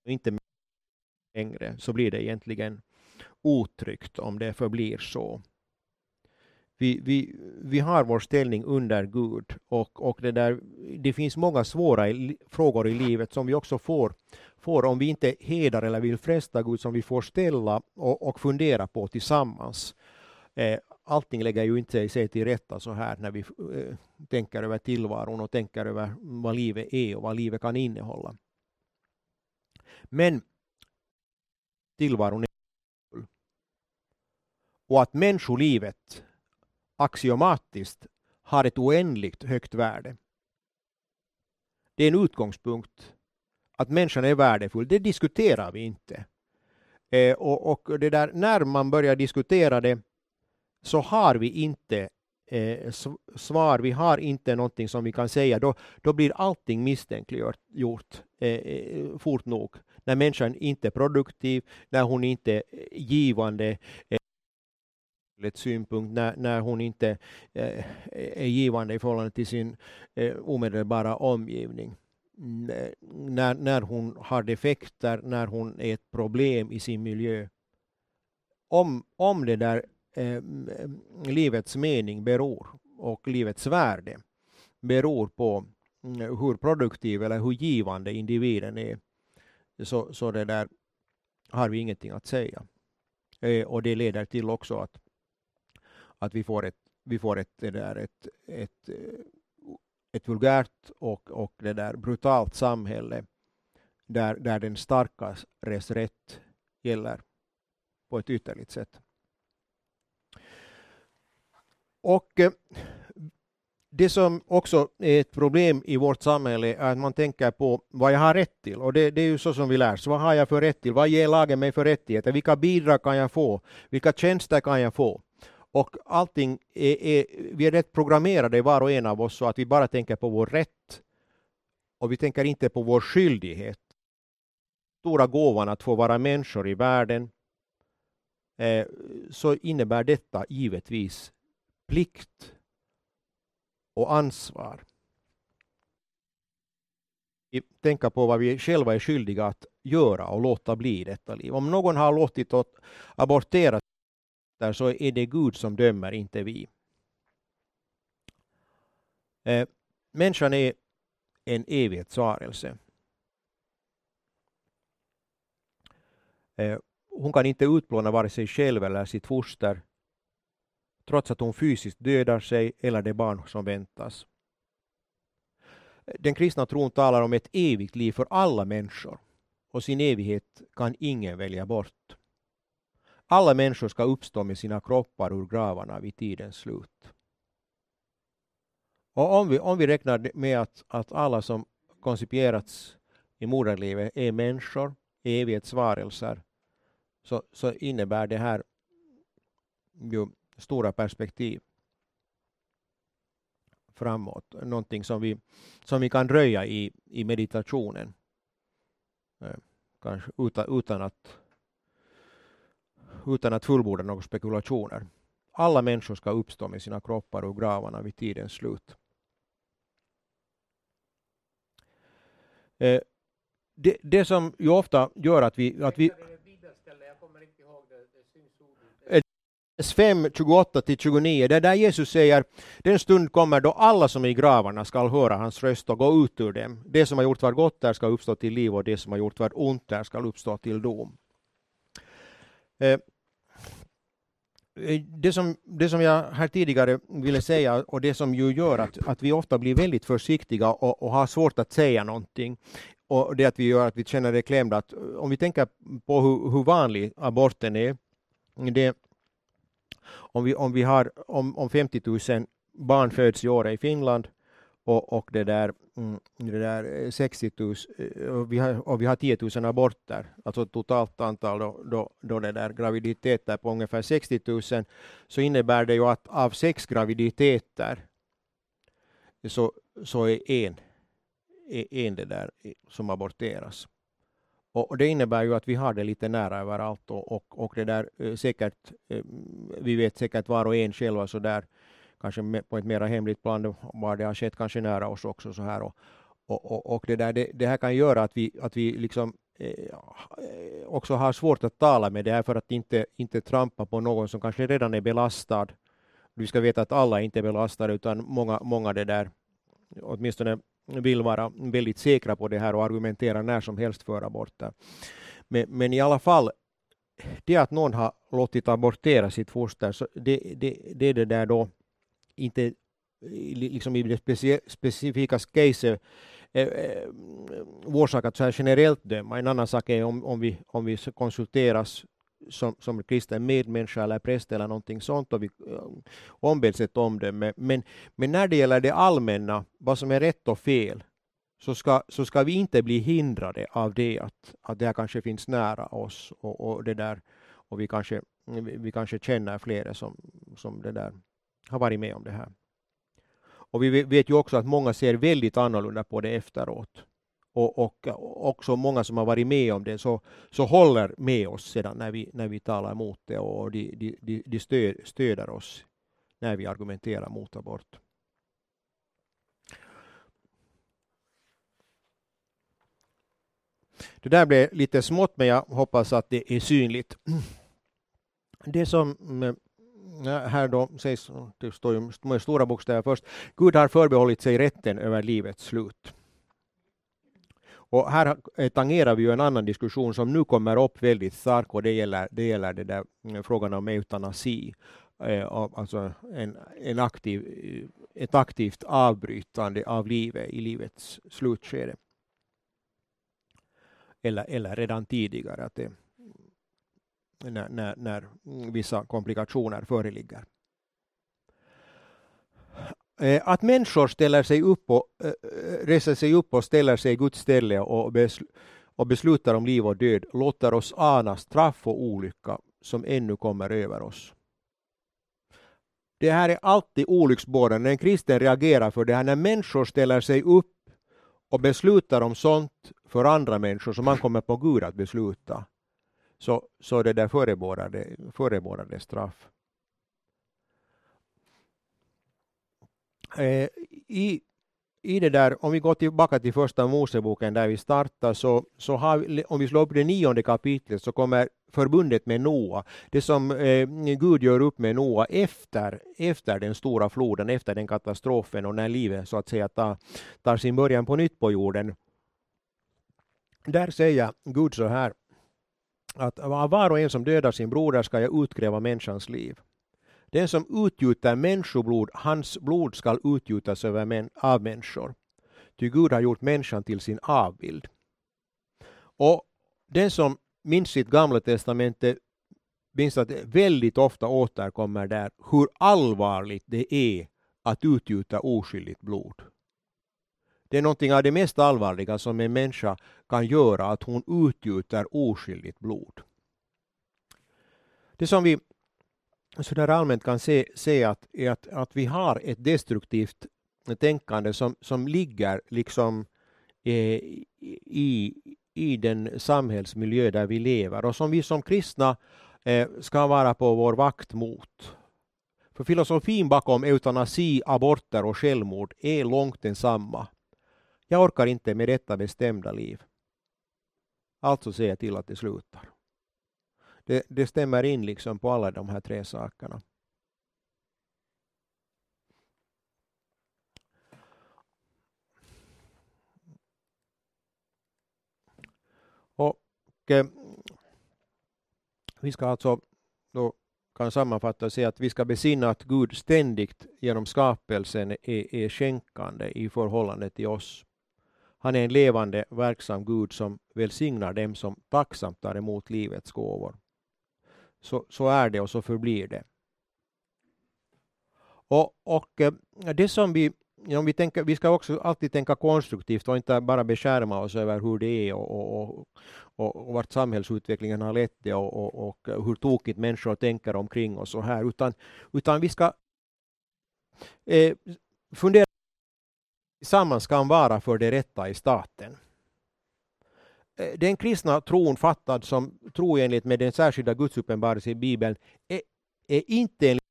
inte längre så blir det egentligen otryggt om det förblir så. Vi, vi, vi har vår ställning under Gud och, och det, där, det finns många svåra frågor i livet som vi också får, får om vi inte hedrar eller vill fresta Gud som vi får ställa och, och fundera på tillsammans. Eh, allting lägger ju inte sig till rätta så här när vi eh, tänker över tillvaron och tänker över vad livet är och vad livet kan innehålla. Men tillvaron är och att människolivet axiomatiskt har ett oändligt högt värde. Det är en utgångspunkt att människan är värdefull. Det diskuterar vi inte. Eh, och, och, det där, när man börjar diskutera det så har vi inte eh, svar, vi har inte någonting som vi kan säga, då, då blir allting misstänkliggjort eh, eh, fort nog. När människan inte är produktiv, när hon inte är givande, eh, synpunkt när, när hon inte eh, är givande i förhållande till sin eh, omedelbara omgivning. När, när hon har defekter, när hon är ett problem i sin miljö. Om, om det där eh, mm, livets mening beror och livets värde beror på mm, hur produktiv eller hur givande individen är, så, så det där har vi ingenting att säga. Eh, och det leder till också att, att vi får ett, vi får ett, det där, ett, ett, eh, ett vulgärt och, och det där brutalt samhälle där, där den starkas rätt gäller på ett ytterligt sätt. Och eh, det som också är ett problem i vårt samhälle är att man tänker på vad jag har rätt till. Och det, det, är ju så som vi lär oss. Vad har jag för rätt till? Vad ger lagen mig för rättigheter? Vilka bidrag kan jag få? Vilka tjänster kan jag få? Och allting är, är, vi är rätt programmerade var och en av oss så att vi bara tänker på vår rätt. Och vi tänker inte på vår skyldighet. Stora gåvan att få vara människor i världen. Eh, så innebär detta givetvis plikt och ansvar. Vi tänker på vad vi själva är skyldiga att göra och låta bli i detta liv. Om någon har låtit abortera så är det Gud som dömer, inte vi. Eh, människan är en evighetsvarelse. Eh, hon kan inte utplåna vare sig själv eller sitt foster trots att hon fysiskt dödar sig eller det barn som väntas. Den kristna tron talar om ett evigt liv för alla människor och sin evighet kan ingen välja bort. Alla människor ska uppstå med sina kroppar ur gravarna vid tidens slut. Och om vi, om vi räknar med att, att alla som koncipierats i moderlivet är människor, evighetsvarelser, så, så innebär det här ju stora perspektiv framåt. Någonting som vi, som vi kan röja i, i meditationen. Eh, kanske utan, utan, att, utan att fullborda några spekulationer. Alla människor ska uppstå med sina kroppar ur gravarna vid tidens slut. Eh, det, det som ju ofta gör att vi, att vi 5, 28-29, det där Jesus säger den stund kommer då alla som är i gravarna skall höra hans röst och gå ut ur dem. Det som har gjort vad gott där ska uppstå till liv och det som har gjort vad ont där ska uppstå till dom. Eh, Eh, det som, det som jag här tidigare ville säga och det som ju gör att, att vi ofta blir väldigt försiktiga och, och har svårt att säga någonting och det att vi gör att vi känner det klämda. Att eh, om vi tänker på hur, hur vanlig aborten är, det Om, vi, om, vi har, om, om 50 000 barn föds i år i Finland och, och det där, mm, det där eh, 60 000, eh, och vi, har, och vi har 10 000 aborter, alltså totalt antal då, då, då det där graviditeter på ungefär 60 000, så innebär det ju att av sex graviditeter så, så är en, är en det där eh, som aborteras. Och det innebär ju att vi har det lite nära överallt och, och, och det där säkert, vi vet säkert var och en själva så där kanske på ett mera hemligt plan var det har skett kanske nära oss också så här och, och, och, och det, där, det, det, här kan göra att vi, att vi liksom eh, också har svårt att tala med det här för att inte, inte trampa på någon som kanske redan är belastad. Vi ska veta att alla inte är belastade utan många, många det där åtminstone vill vara väldigt säkra på det här och argumentera när som helst för aborter. Men, men i alla fall, det att någon har låtit abortera sitt foster, så det, det, det är det där då inte eh, liksom i det specifika caset eh, eh, att så här generellt döma. En annan sak är om, om, vi, om vi konsulteras som, som kristen medmänniska eller präst eller någonting sånt och vi eh, ombeds ett omdöme. Men, men när det gäller det allmänna, vad som är rätt och fel, så ska, så ska vi inte bli hindrade av det att, att det här kanske finns nära oss och, och det där och vi kanske, vi kanske känner flera som, som det där har varit med om det här. Och vi vet ju också att många ser väldigt annorlunda på det efteråt och, och också många som har varit med om det så, så håller med oss sedan när vi, när vi talar emot det och de, de, de, de stöd, stöder oss när vi argumenterar mot abort. Det där blev lite smått men jag hoppas att det är synligt. Det som mm, här då sägs, det står ju med stora bokstäver först, Gud har förbehållit sig rätten över livets slut. Och här eh, tangerar vi ju en annan diskussion som nu kommer upp väldigt starkt och det gäller, det gäller det där mm, frågan om eutanasi. Eh, alltså en, en aktiv, eh, ett aktivt avbrytande av livet i livets slutskede. Eller, eller redan tidigare, att det, när, när, när vissa komplikationer föreligger. Eh, att människor ställer sig upp och, äh, reser sig upp och ställer sig i Guds ställe och, besl och beslutar om liv och död låter oss ana straff och olycka som ännu kommer över oss. Det här är alltid olycksbådande när en kristen reagerar för det här när människor ställer sig upp och beslutar om sånt för andra människor som man kommer på Gud att besluta. Så, så det där förebådade, förebådade straff. eh, i, i det där, om vi går tillbaka till första Moseboken där vi startar, så, så har vi, om vi slår upp det nionde kapitlet så kommer förbundet med Noa, det som eh, Gud gör upp med Noa efter, efter den stora floden, efter den katastrofen och när livet så att säga tar, tar sin början på nytt på jorden. Där säger Gud så här, att av var och en som dödar sin broder ska jag utkräva människans liv. Den som utgjuter människoblod, hans blod skall utgjutas över män, av människor. Ty Gud har gjort människan till sin avbild. Och den som minns sitt gamla testamente minns att det väldigt ofta återkommer där hur allvarligt det är att utgjuta oskyldigt blod. Det är någonting av det mest allvarliga som en människa kan göra, att hon utgjuter oskyldigt blod. Det som vi så där allmänt kan se, se att, att, att vi har ett destruktivt tänkande som, som ligger liksom eh, i, i den samhällsmiljö där vi lever och som vi som kristna eh, ska vara på vår vakt mot. För filosofin bakom eutanasi, aborter och självmord är långt densamma. Jag orkar inte med detta bestämda liv. Alltså ser jag till att det slutar det, det stämmer in liksom på alla de här tre sakerna. Och eh, vi ska alltså då kan sammanfatta och säga att vi ska besinna att Gud ständigt genom skapelsen är, är skänkande i förhållande till oss. Han är en levande, verksam Gud som välsignar dem som tacksamt tar emot livets gåvor så, så är det och så förblir det. Och, och eh, det som vi om vi, tänker, vi ska också alltid tänka konstruktivt och inte bara beskärma oss över hur det är och, och, och, och vart samhällsutvecklingen har lett det och, och, och hur tokigt människor tänker omkring oss så här, utan, utan vi ska eh, fundera tillsammans kan vara för det rätta i staten. Eh, den kristna tron fattad som tro enligt med den särskilda gudsuppenbarelsen i Bibeln är, är inte enligt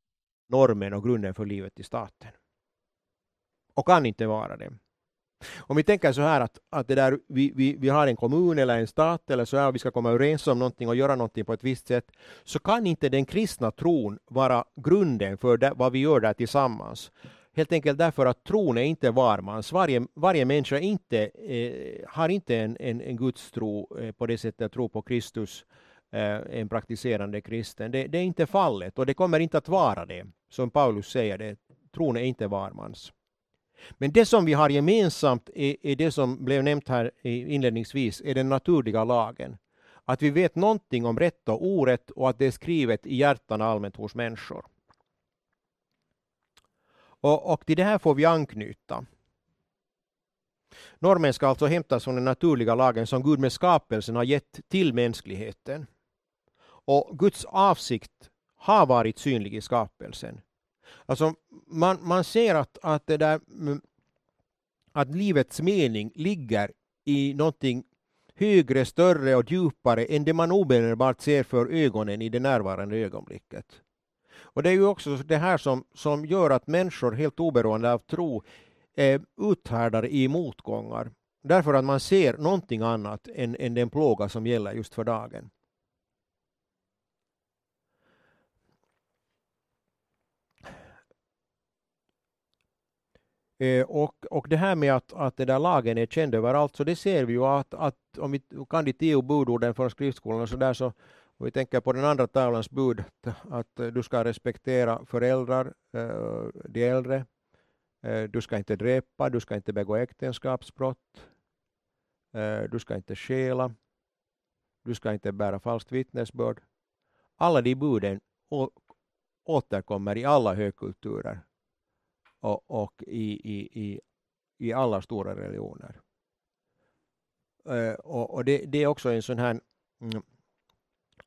normen och grunden för livet i staten. Och kan inte vara det. Om vi tänker så här att, att det där, vi, vi, vi har en kommun eller en stat eller så här och vi ska komma överens om någonting och göra någonting på ett visst sätt så kan inte den kristna tron vara grunden för det, vad vi gör där tillsammans. Helt enkelt därför att tron är inte varmans. Varje, varje människa inte, eh, har inte en, en, en gudstro eh, på det sättet tro på Kristus, eh, en praktiserande kristen. Det, det, är inte fallet och det kommer inte att vara det. Som Paulus säger, det, tron är inte varmans. Men det som vi har gemensamt är, är det som blev nämnt här inledningsvis, är den naturliga lagen. Att vi vet någonting om rätt och orätt och att det är skrivet i hjärtan allmänt hos människor. Och, och till det här får vi anknyta. Normen ska alltså hämtas från den naturliga lagen som Gud med skapelsen har gett till mänskligheten. Och Guds avsikt har varit synlig i skapelsen. Alltså man, man ser att, att, det där, att livets mening ligger i någonting högre, större och djupare än det man omedelbart ser för ögonen i det närvarande ögonblicket. Och det är ju också det här som, som gör att människor helt oberoende av tro eh, uthärdar i motgångar. Därför att man ser någonting annat än, än den plåga som gäller just för dagen. Eh, och, och det här med att, att det där lagen är känd överallt, så det ser vi ju att, att om vi kan de tio budorden från skriftskolan och så där så och vi tänker på den andra tavlans bud att du ska respektera föräldrar, eh, de äldre, eh, du ska inte dräpa, du ska inte begå äktenskapsbrott, eh, du ska inte stjäla, du ska inte bära falskt vittnesbörd. Alla de buden återkommer i alla högkulturer och, och i, i, i, i alla stora religioner. Och, och det, det, är också en sån här mm,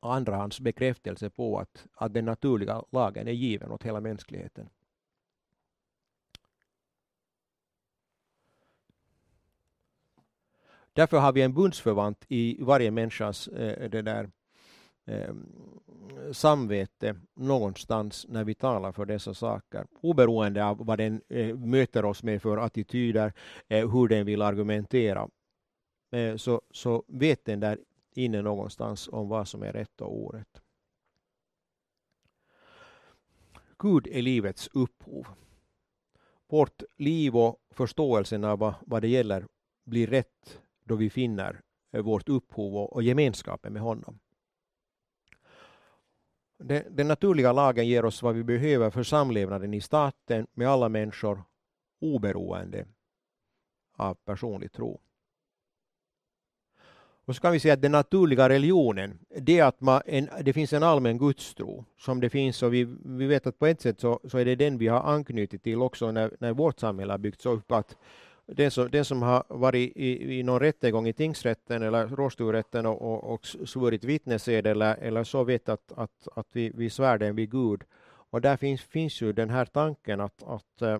andrahands bekräftelse på att, att den naturliga lagen är given åt hela mänskligheten. Därför har vi en bundsförvant i varje människas eh, det där, eh, samvete någonstans när vi talar för dessa saker. Oberoende av vad den eh, möter oss med för attityder, eh, hur den vill argumentera. Eh, så, så vet den där inne någonstans om vad som är rätt och orätt. Gud är livets upphov. Vårt liv och förståelsen av vad, vad det gäller blir rätt då vi finner eh, vårt upphov och, och gemenskapen med honom. Den, den naturliga lagen ger oss vad vi behöver för samlevnaden i staten med alla människor oberoende av personlig tro. Och så kan vi säga att den naturliga religionen, det är att man, en, det finns en allmän gudstro som det finns och vi, vi vet att på ett sätt så, så är det den vi har anknutit till också när, när vårt samhälle har byggts upp. Att den som, den som har varit i, i någon rättegång i tingsrätten eller rådsturätten och, och, och svurit vittnesed eller, eller så vet att, att, att vi, vi svär den vid Gud. Och där finns, finns ju den här tanken att, att äh,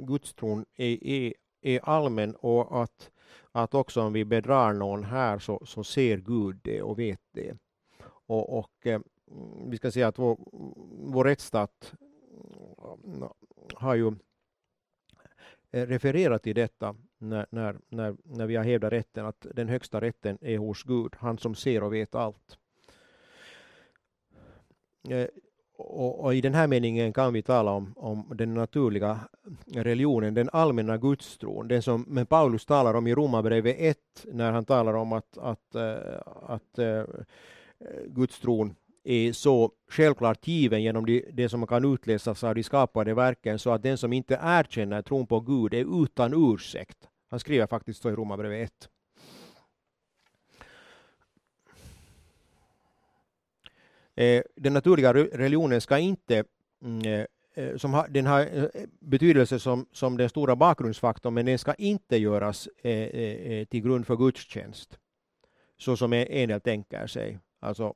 gudstron är, är, är allmän och att att också om vi bedrar någon här så, så ser Gud det och vet det. Och, och eh, mm, vi ska säga att vår, vår rättsstat mm, har ju eh, refererat till detta när, när, när, när vi har hävdat rätten att den högsta rätten är hos Gud, han som ser och vet allt. Eh, och, och, i den här meningen kan vi tala om, om den naturliga religionen, den allmänna gudstron, den som men Paulus talar om i Romarbrevet 1 när han talar om att, att, eh, att, att gudstron är så självklart given genom det, det som kan utläsas av de skapade verken så att den som inte erkänner tron på Gud är utan ursäkt. Han skriver faktiskt så i Romarbrevet 1. Eh, den naturliga religionen ska inte mm, eh, eh, som har, den har eh, betydelse som, som den stora bakgrundsfaktorn, men den ska inte göras eh, till grund för gudstjänst, så som en del tänker sig. Alltså,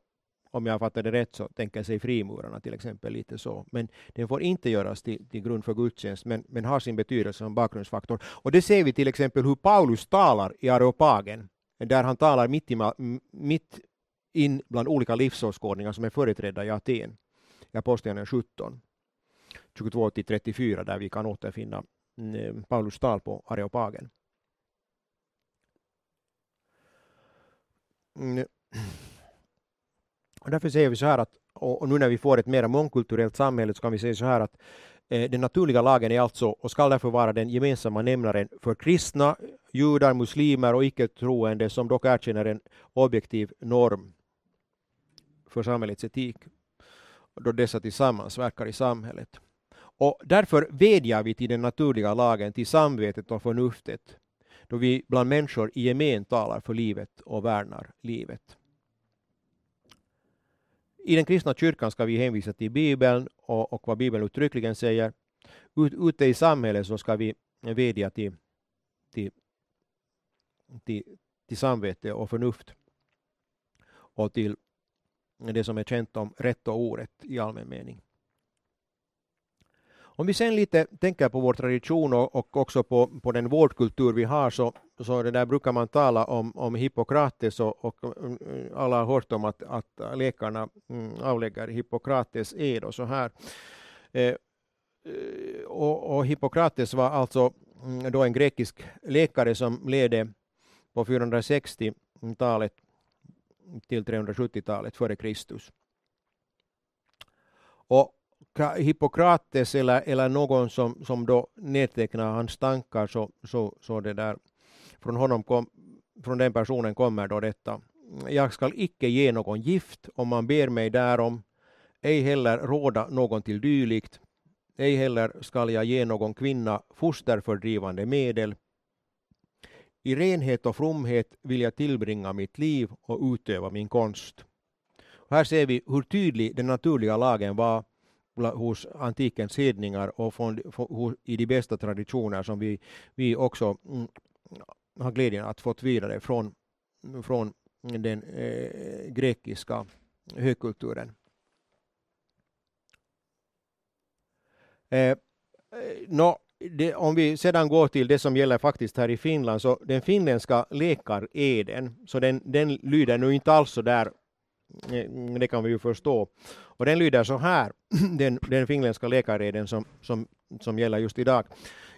om jag fattar det rätt så tänker sig frimurarna till exempel lite så. Men den får inte göras till, till grund för gudstjänst, men, men har sin betydelse som bakgrundsfaktor. Och det ser vi till exempel hur Paulus talar i Areopagen, där han talar mitt, i, mitt in bland olika livsåskådningar som är företrädda i Aten, i Apostlagärningarna 17, 22-34, där vi kan återfinna mm, eh, Paulus tal på Areopagen. Mm, eh, och därför säger vi så här att, och nu när vi får ett mer mångkulturellt samhälle så kan vi säga så här att eh, den naturliga lagen är alltså och ska därför vara den gemensamma nämnaren för kristna, judar, muslimer och icke-troende som dock erkänner en objektiv norm för samhällets etik då dessa tillsammans verkar i samhället. Och därför vädjar vi till den naturliga lagen, till samvetet och förnuftet, då vi bland människor i gemen talar för livet och värnar livet. I den kristna kyrkan ska vi hänvisa till Bibeln och, och vad Bibeln uttryckligen säger. Ut, ute i samhället så ska vi vädja till, till, till, till samvete och förnuft och till det som är känt om rätt och orätt i allmän mening. Om vi sen lite tänker på vår tradition och, och också på, på den vårdkultur vi har så, så det där brukar man tala om, om Hippokrates och, och mm, mm, alla har hört om att, att läkarna mm, avlägger Hippokrates ed och så här. Eh, eh, och, och Hippokrates var alltså mm, då en grekisk läkare som ledde på 460-talet till 370-talet före Kristus. Och Hippokrates eller, eller någon som, som då nedtecknar hans tankar så, så, så det där från honom kom, från den personen kommer då detta. Jag skall icke ge någon gift om man ber mig därom, ej heller råda någon till dylikt, ej heller skall jag ge någon kvinna fosterfördrivande medel. I renhet och fromhet vill jag tillbringa mitt liv och utöva min konst. Och här ser vi hur tydlig den naturliga lagen var hos antikens hedningar och från, från, i de bästa traditioner som vi, vi också mm, har glädjen att fått vidare från, från den eh, grekiska högkulturen. Eh, eh no, det, om vi sedan går till det som gäller faktiskt här i Finland, så den finländska läkareden, så den, den lyder nu inte alls så där Mm, det kan vi ju förstå. Och den lyder så här, den, den finländska läkareden som, som, som gäller just idag.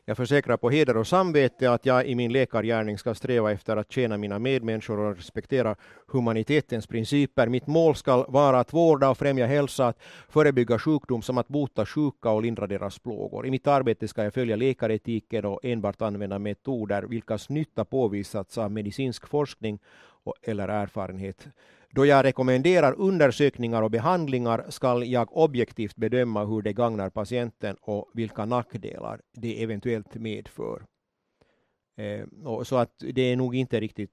Jag försäkrar på heder och samvete att jag i min läkargärning ska sträva efter att tjäna mina medmänniskor och respektera humanitetens principer. Mitt mål ska vara att vårda och främja hälsa, att förebygga sjukdom som att bota sjuka och lindra deras plågor. I mitt arbete ska jag följa läkaretiken och enbart använda metoder vilkas nytta påvisats av medicinsk forskning eller erfarenhet. Då jag rekommenderar undersökningar och behandlingar skall jag objektivt bedöma hur det gagnar patienten och vilka nackdelar det eventuellt medför. Eh, så att det är nog inte riktigt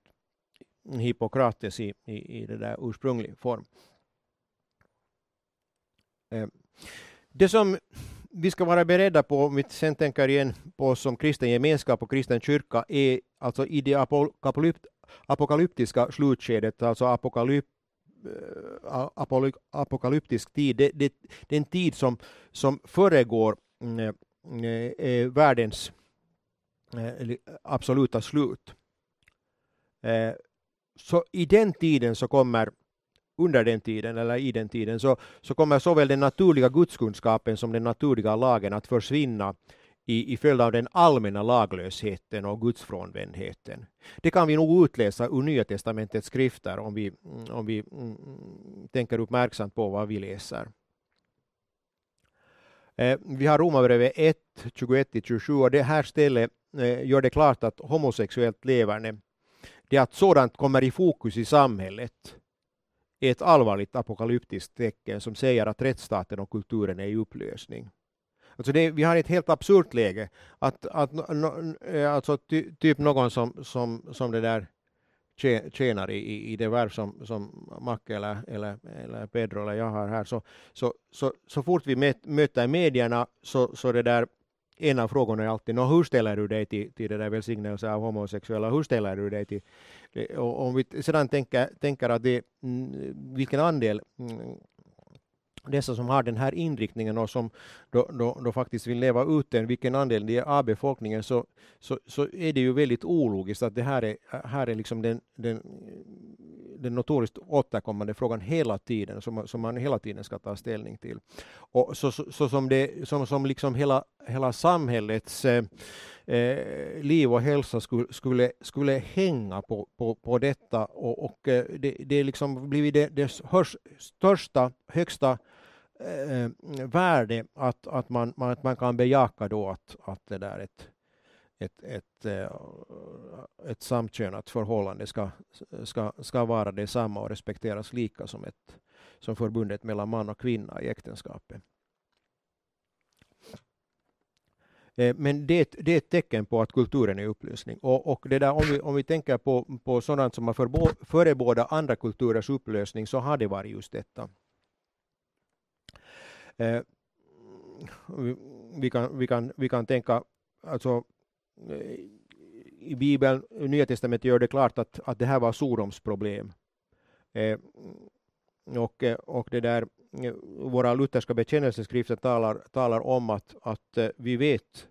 Hippokrates i, i, i det där ursprunglig form. Eh, det som vi ska vara beredda på, om vi sen tänker igen på oss som kristen gemenskap och kristen kyrka, är alltså i det apokalyptiska slutskedet, alltså apokalyp, eh, apoly, apokalyptisk tid, det, det, den tid som, som föregår mm, eh, mm, eh, världens eh, absoluta slut. Eh, så i den tiden så kommer under den tiden eller i den tiden så, så kommer såväl den naturliga gudskunskapen som den naturliga lagen att försvinna i, i följd av den allmänna laglösheten och gudsfrånvändheten. Det kan vi nog utläsa ur Nya testamentets skrifter om vi, mm, om vi mm, tänker uppmärksamt på vad vi läser. Eh, vi har Romarbrevet 1, 21-27 och det här stället eh, gör det klart att homosexuellt leverne, det att sådant kommer i fokus i samhället, är ett allvarligt apokalyptiskt tecken som säger att rättsstaten och kulturen är i upplösning. Alltså det, vi har ett helt absurt läge. Att, att, no, eh, alltså ty, typ någon som, som, som det där tjänar i, i det värv som, som Macke eller, eller, eller Pedro eller jag har här, så, så, så, så fort vi möter medierna så, så det där en av frågorna är alltid no, hur ställer du dig till, till det där välsignelse av homosexuella, hur ställer du dig till och om vi sedan tänker, tänker att det, mm, vilken andel mm, dessa som har den här inriktningen och som då, då, då faktiskt vill leva ut den, vilken andel det är av befolkningen, så, så, så är det ju väldigt ologiskt att det här är, här är liksom den, den, den notoriskt återkommande frågan hela tiden, som, som man hela tiden ska ta ställning till. Och så, så, så som, det, som, som liksom hela, hela samhällets eh, eh liv och hälsa skulle, skulle, skulle hänga på, på, på detta och, och eh, det, det liksom blivit det, det största, högsta Eh, eh, värde att, att, man, man, att man kan bejaka då att, att det där ett, ett, ett, eh, ett samkönat förhållande ska, ska, ska vara detsamma och respekteras lika som, ett, som förbundet mellan man och kvinna i äktenskapet. Eh, men det, det, är ett tecken på att kulturen är upplösning. Och, och det där, om, vi, om vi tänker på, på sådant som har förebådat andra kulturers upplösning så har det varit just detta. Eh, vi, kan, vi, kan, vi kan tänka, alltså i Bibeln, Nya Testamentet gör det klart att, att det här var Sodoms problem. Eh, och, och det där, våra lutherska bekännelseskrifter talar, talar om att, att eh, vi vet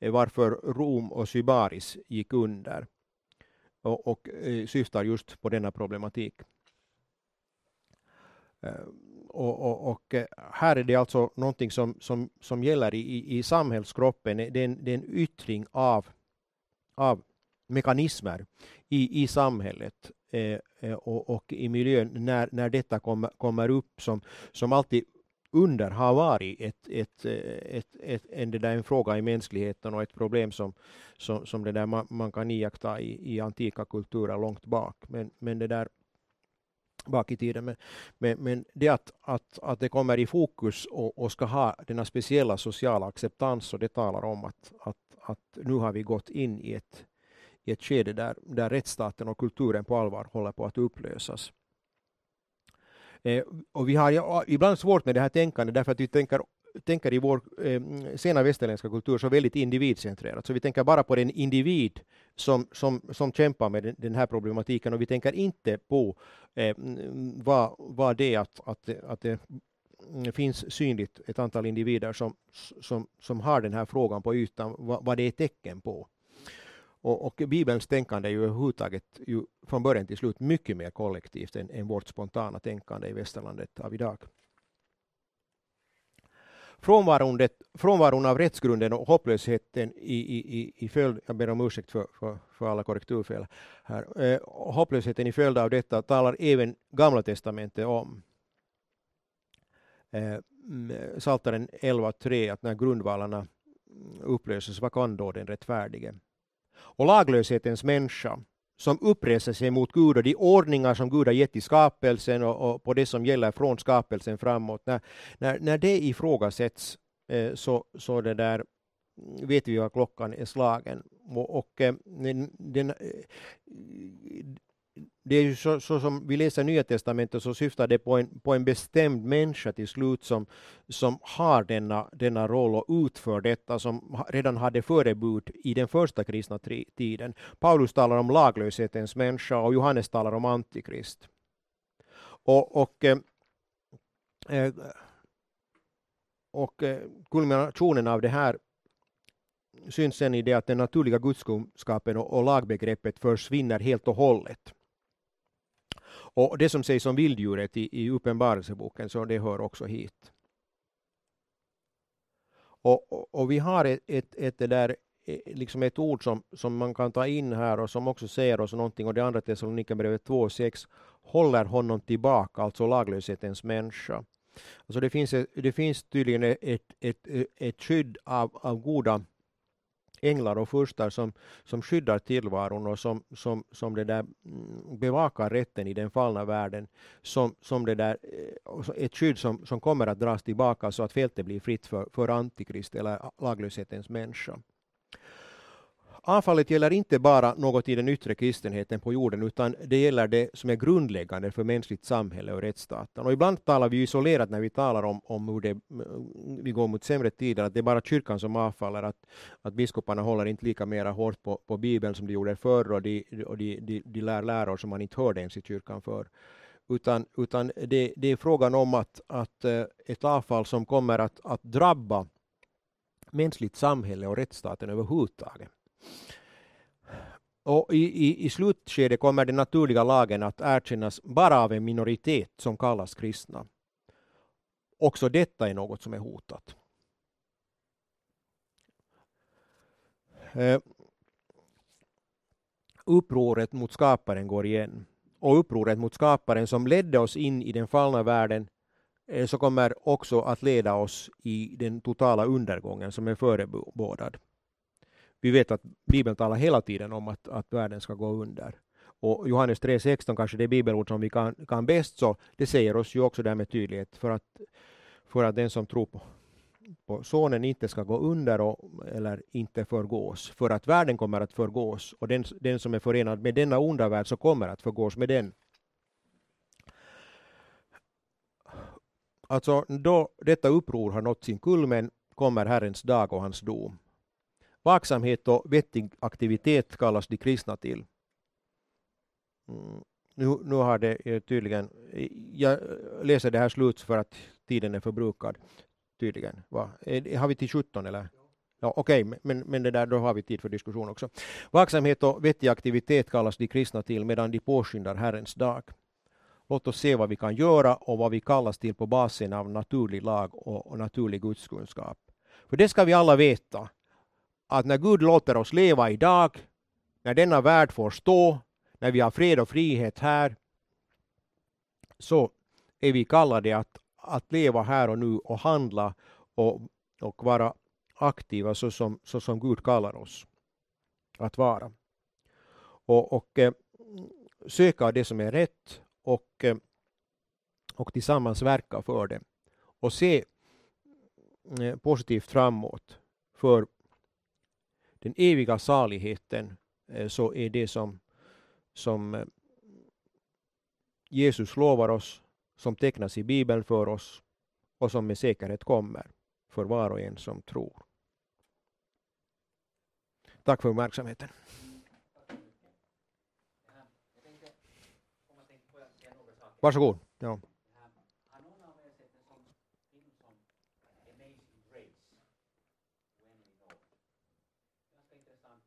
eh, varför Rom och Sybaris gick under och, och eh, syftar just på denna problematik. Och, och, och, eh, här är det alltså någonting som, som, som gäller i, i samhällskroppen. Det är, en, det är en yttring av, av mekanismer i, i samhället eh, eh och, och, i miljön när, när detta kommer, kommer upp som, som alltid under har varit ett, ett, eh, ett, ett, en, det där en fråga i mänskligheten och ett problem som, som, som det där man, man kan iaktta i, i antika kulturer långt bak. Men, men det där bak i tiden. Men, men, men det att, att, att det kommer i fokus och, och ska ha denna speciella sociala acceptans, och det talar om att, att, att nu har vi gått in i ett, i ett skede där, där rättsstaten och kulturen på allvar håller på att upplösas. Eh, och vi har ja, ibland svårt med det här tänkandet därför att vi tänker tänker i vår eh, sena västerländska kultur så väldigt individcentrerat. Så vi tänker bara på den individ som, som, som kämpar med den, den här problematiken och vi tänker inte på eh, vad, vad det är att, att, att det mm, finns synligt ett antal individer som, som, som har den här frågan på ytan, vad, vad det är tecken på. Och, och Bibelns tänkande är ju överhuvudtaget ju från början till slut mycket mer kollektivt än, än vårt spontana tänkande i västerlandet av idag. Frånvaron, frånvaron av rättsgrunden och hopplösheten i, i, i följd, jag ber om ursäkt för, för, för alla korrekturfel här, eh, hopplösheten i följd av detta talar även Gamla testamentet om. Eh, Saltaren 11.3 att när grundvalarna upplöses, vad kan då den rättfärdige? Och laglöshetens människa som uppreser sig mot Gud och de ordningar som Gud har gett i skapelsen och, och på det som gäller från skapelsen framåt. När, när, när det ifrågasätts eh, så, så det där mm, vet vi att klockan är slagen. Och, och eh, den, eh, det är ju så, så, som vi läser Nya Testamentet så syftar det på en, på en bestämd människa till slut som, som har denna, denna roll och utför detta som redan hade förebud i den första kristna tiden. Paulus talar om laglöshetens människa och Johannes talar om antikrist. Och, och, eh, eh och eh, kulminationen av det här syns sen i det att den naturliga gudskunskapen och, och lagbegreppet försvinner helt och hållet. Och det som sägs om vilddjuret i, i Uppenbarelseboken, så det hör också hit. Och, och, och vi har ett, ett, ett, där, eh, liksom ett ord som, som man kan ta in här och som också säger oss någonting, och det andra Thessalonikerbrevet 2.6 håller honom tillbaka, alltså laglöshetens människa. Alltså det, finns, det finns tydligen ett, ett, ett, ett skydd av, av goda änglar och furstar som, som skyddar tillvaron och som, som, som det där bevakar rätten i den fallna världen. Som, som det där, ett skydd som, som kommer att dras tillbaka så att fältet blir fritt för, för antikrist eller laglöshetens människa avfallet gäller inte bara något i den yttre kristenheten på jorden, utan det gäller det som är grundläggande för mänskligt samhälle och rättsstaten. Och ibland talar vi isolerat när vi talar om, om hur det, mm, vi går mot sämre tider, att det är bara kyrkan som avfaller, att, att biskoparna håller inte lika mera hårt på, på Bibeln som de gjorde förr och de, och de, de, de lär läror som man inte hörde ens i kyrkan förr. Utan, utan det, det är frågan om att, att eh, ett avfall som kommer att, att drabba mänskligt samhälle och rättsstaten överhuvudtaget. Och i, i, I slutskedet kommer den naturliga lagen att erkännas bara av en minoritet som kallas kristna. Också detta är något som är hotat. Eh, upproret mot skaparen går igen. Och upproret mot skaparen som ledde oss in i den fallna världen eh, så kommer också att leda oss i den totala undergången som är förebådad. Vi vet att Bibeln talar hela tiden om att, att världen ska gå under. Och Johannes 3.16 kanske det bibelord som vi kan, kan bäst, så det säger oss ju också där med tydlighet för att, för att den som tror på, på Sonen inte ska gå under och, eller inte förgås. För att världen kommer att förgås och den, den som är förenad med denna onda värld så kommer att förgås med den. Alltså då detta uppror har nått sin kulmen kommer Herrens dag och hans dom. Vaksamhet och vettig aktivitet kallas de kristna till. Mm. Nu, nu har det eh, tydligen, eh, jag eh, läser det här slut för att tiden är förbrukad. Tydligen. Va? Har vi till 17 eller? Ja, Okej, okay, men, men det där, då har vi tid för diskussion också. Vaksamhet och vettig aktivitet kallas de kristna till medan de påskyndar Herrens dag. Låt oss se vad vi kan göra och vad vi kallas till på basen av naturlig lag och, och naturlig gudskunskap. För det ska vi alla veta att när Gud låter oss leva idag, när denna värld får stå, när vi har fred och frihet här, så är vi kallade att, att leva här och nu och handla och, och vara aktiva så som, så som Gud kallar oss att vara. Och, och eh, söka det som är rätt och, eh, och tillsammans verka för det. Och se eh, positivt framåt för den eviga saligheten eh, så är det som, som eh, Jesus lovar oss, som tecknas i Bibeln för oss och som med säkerhet kommer för var och en som tror. Tack för uppmärksamheten. Varsågod. Ja.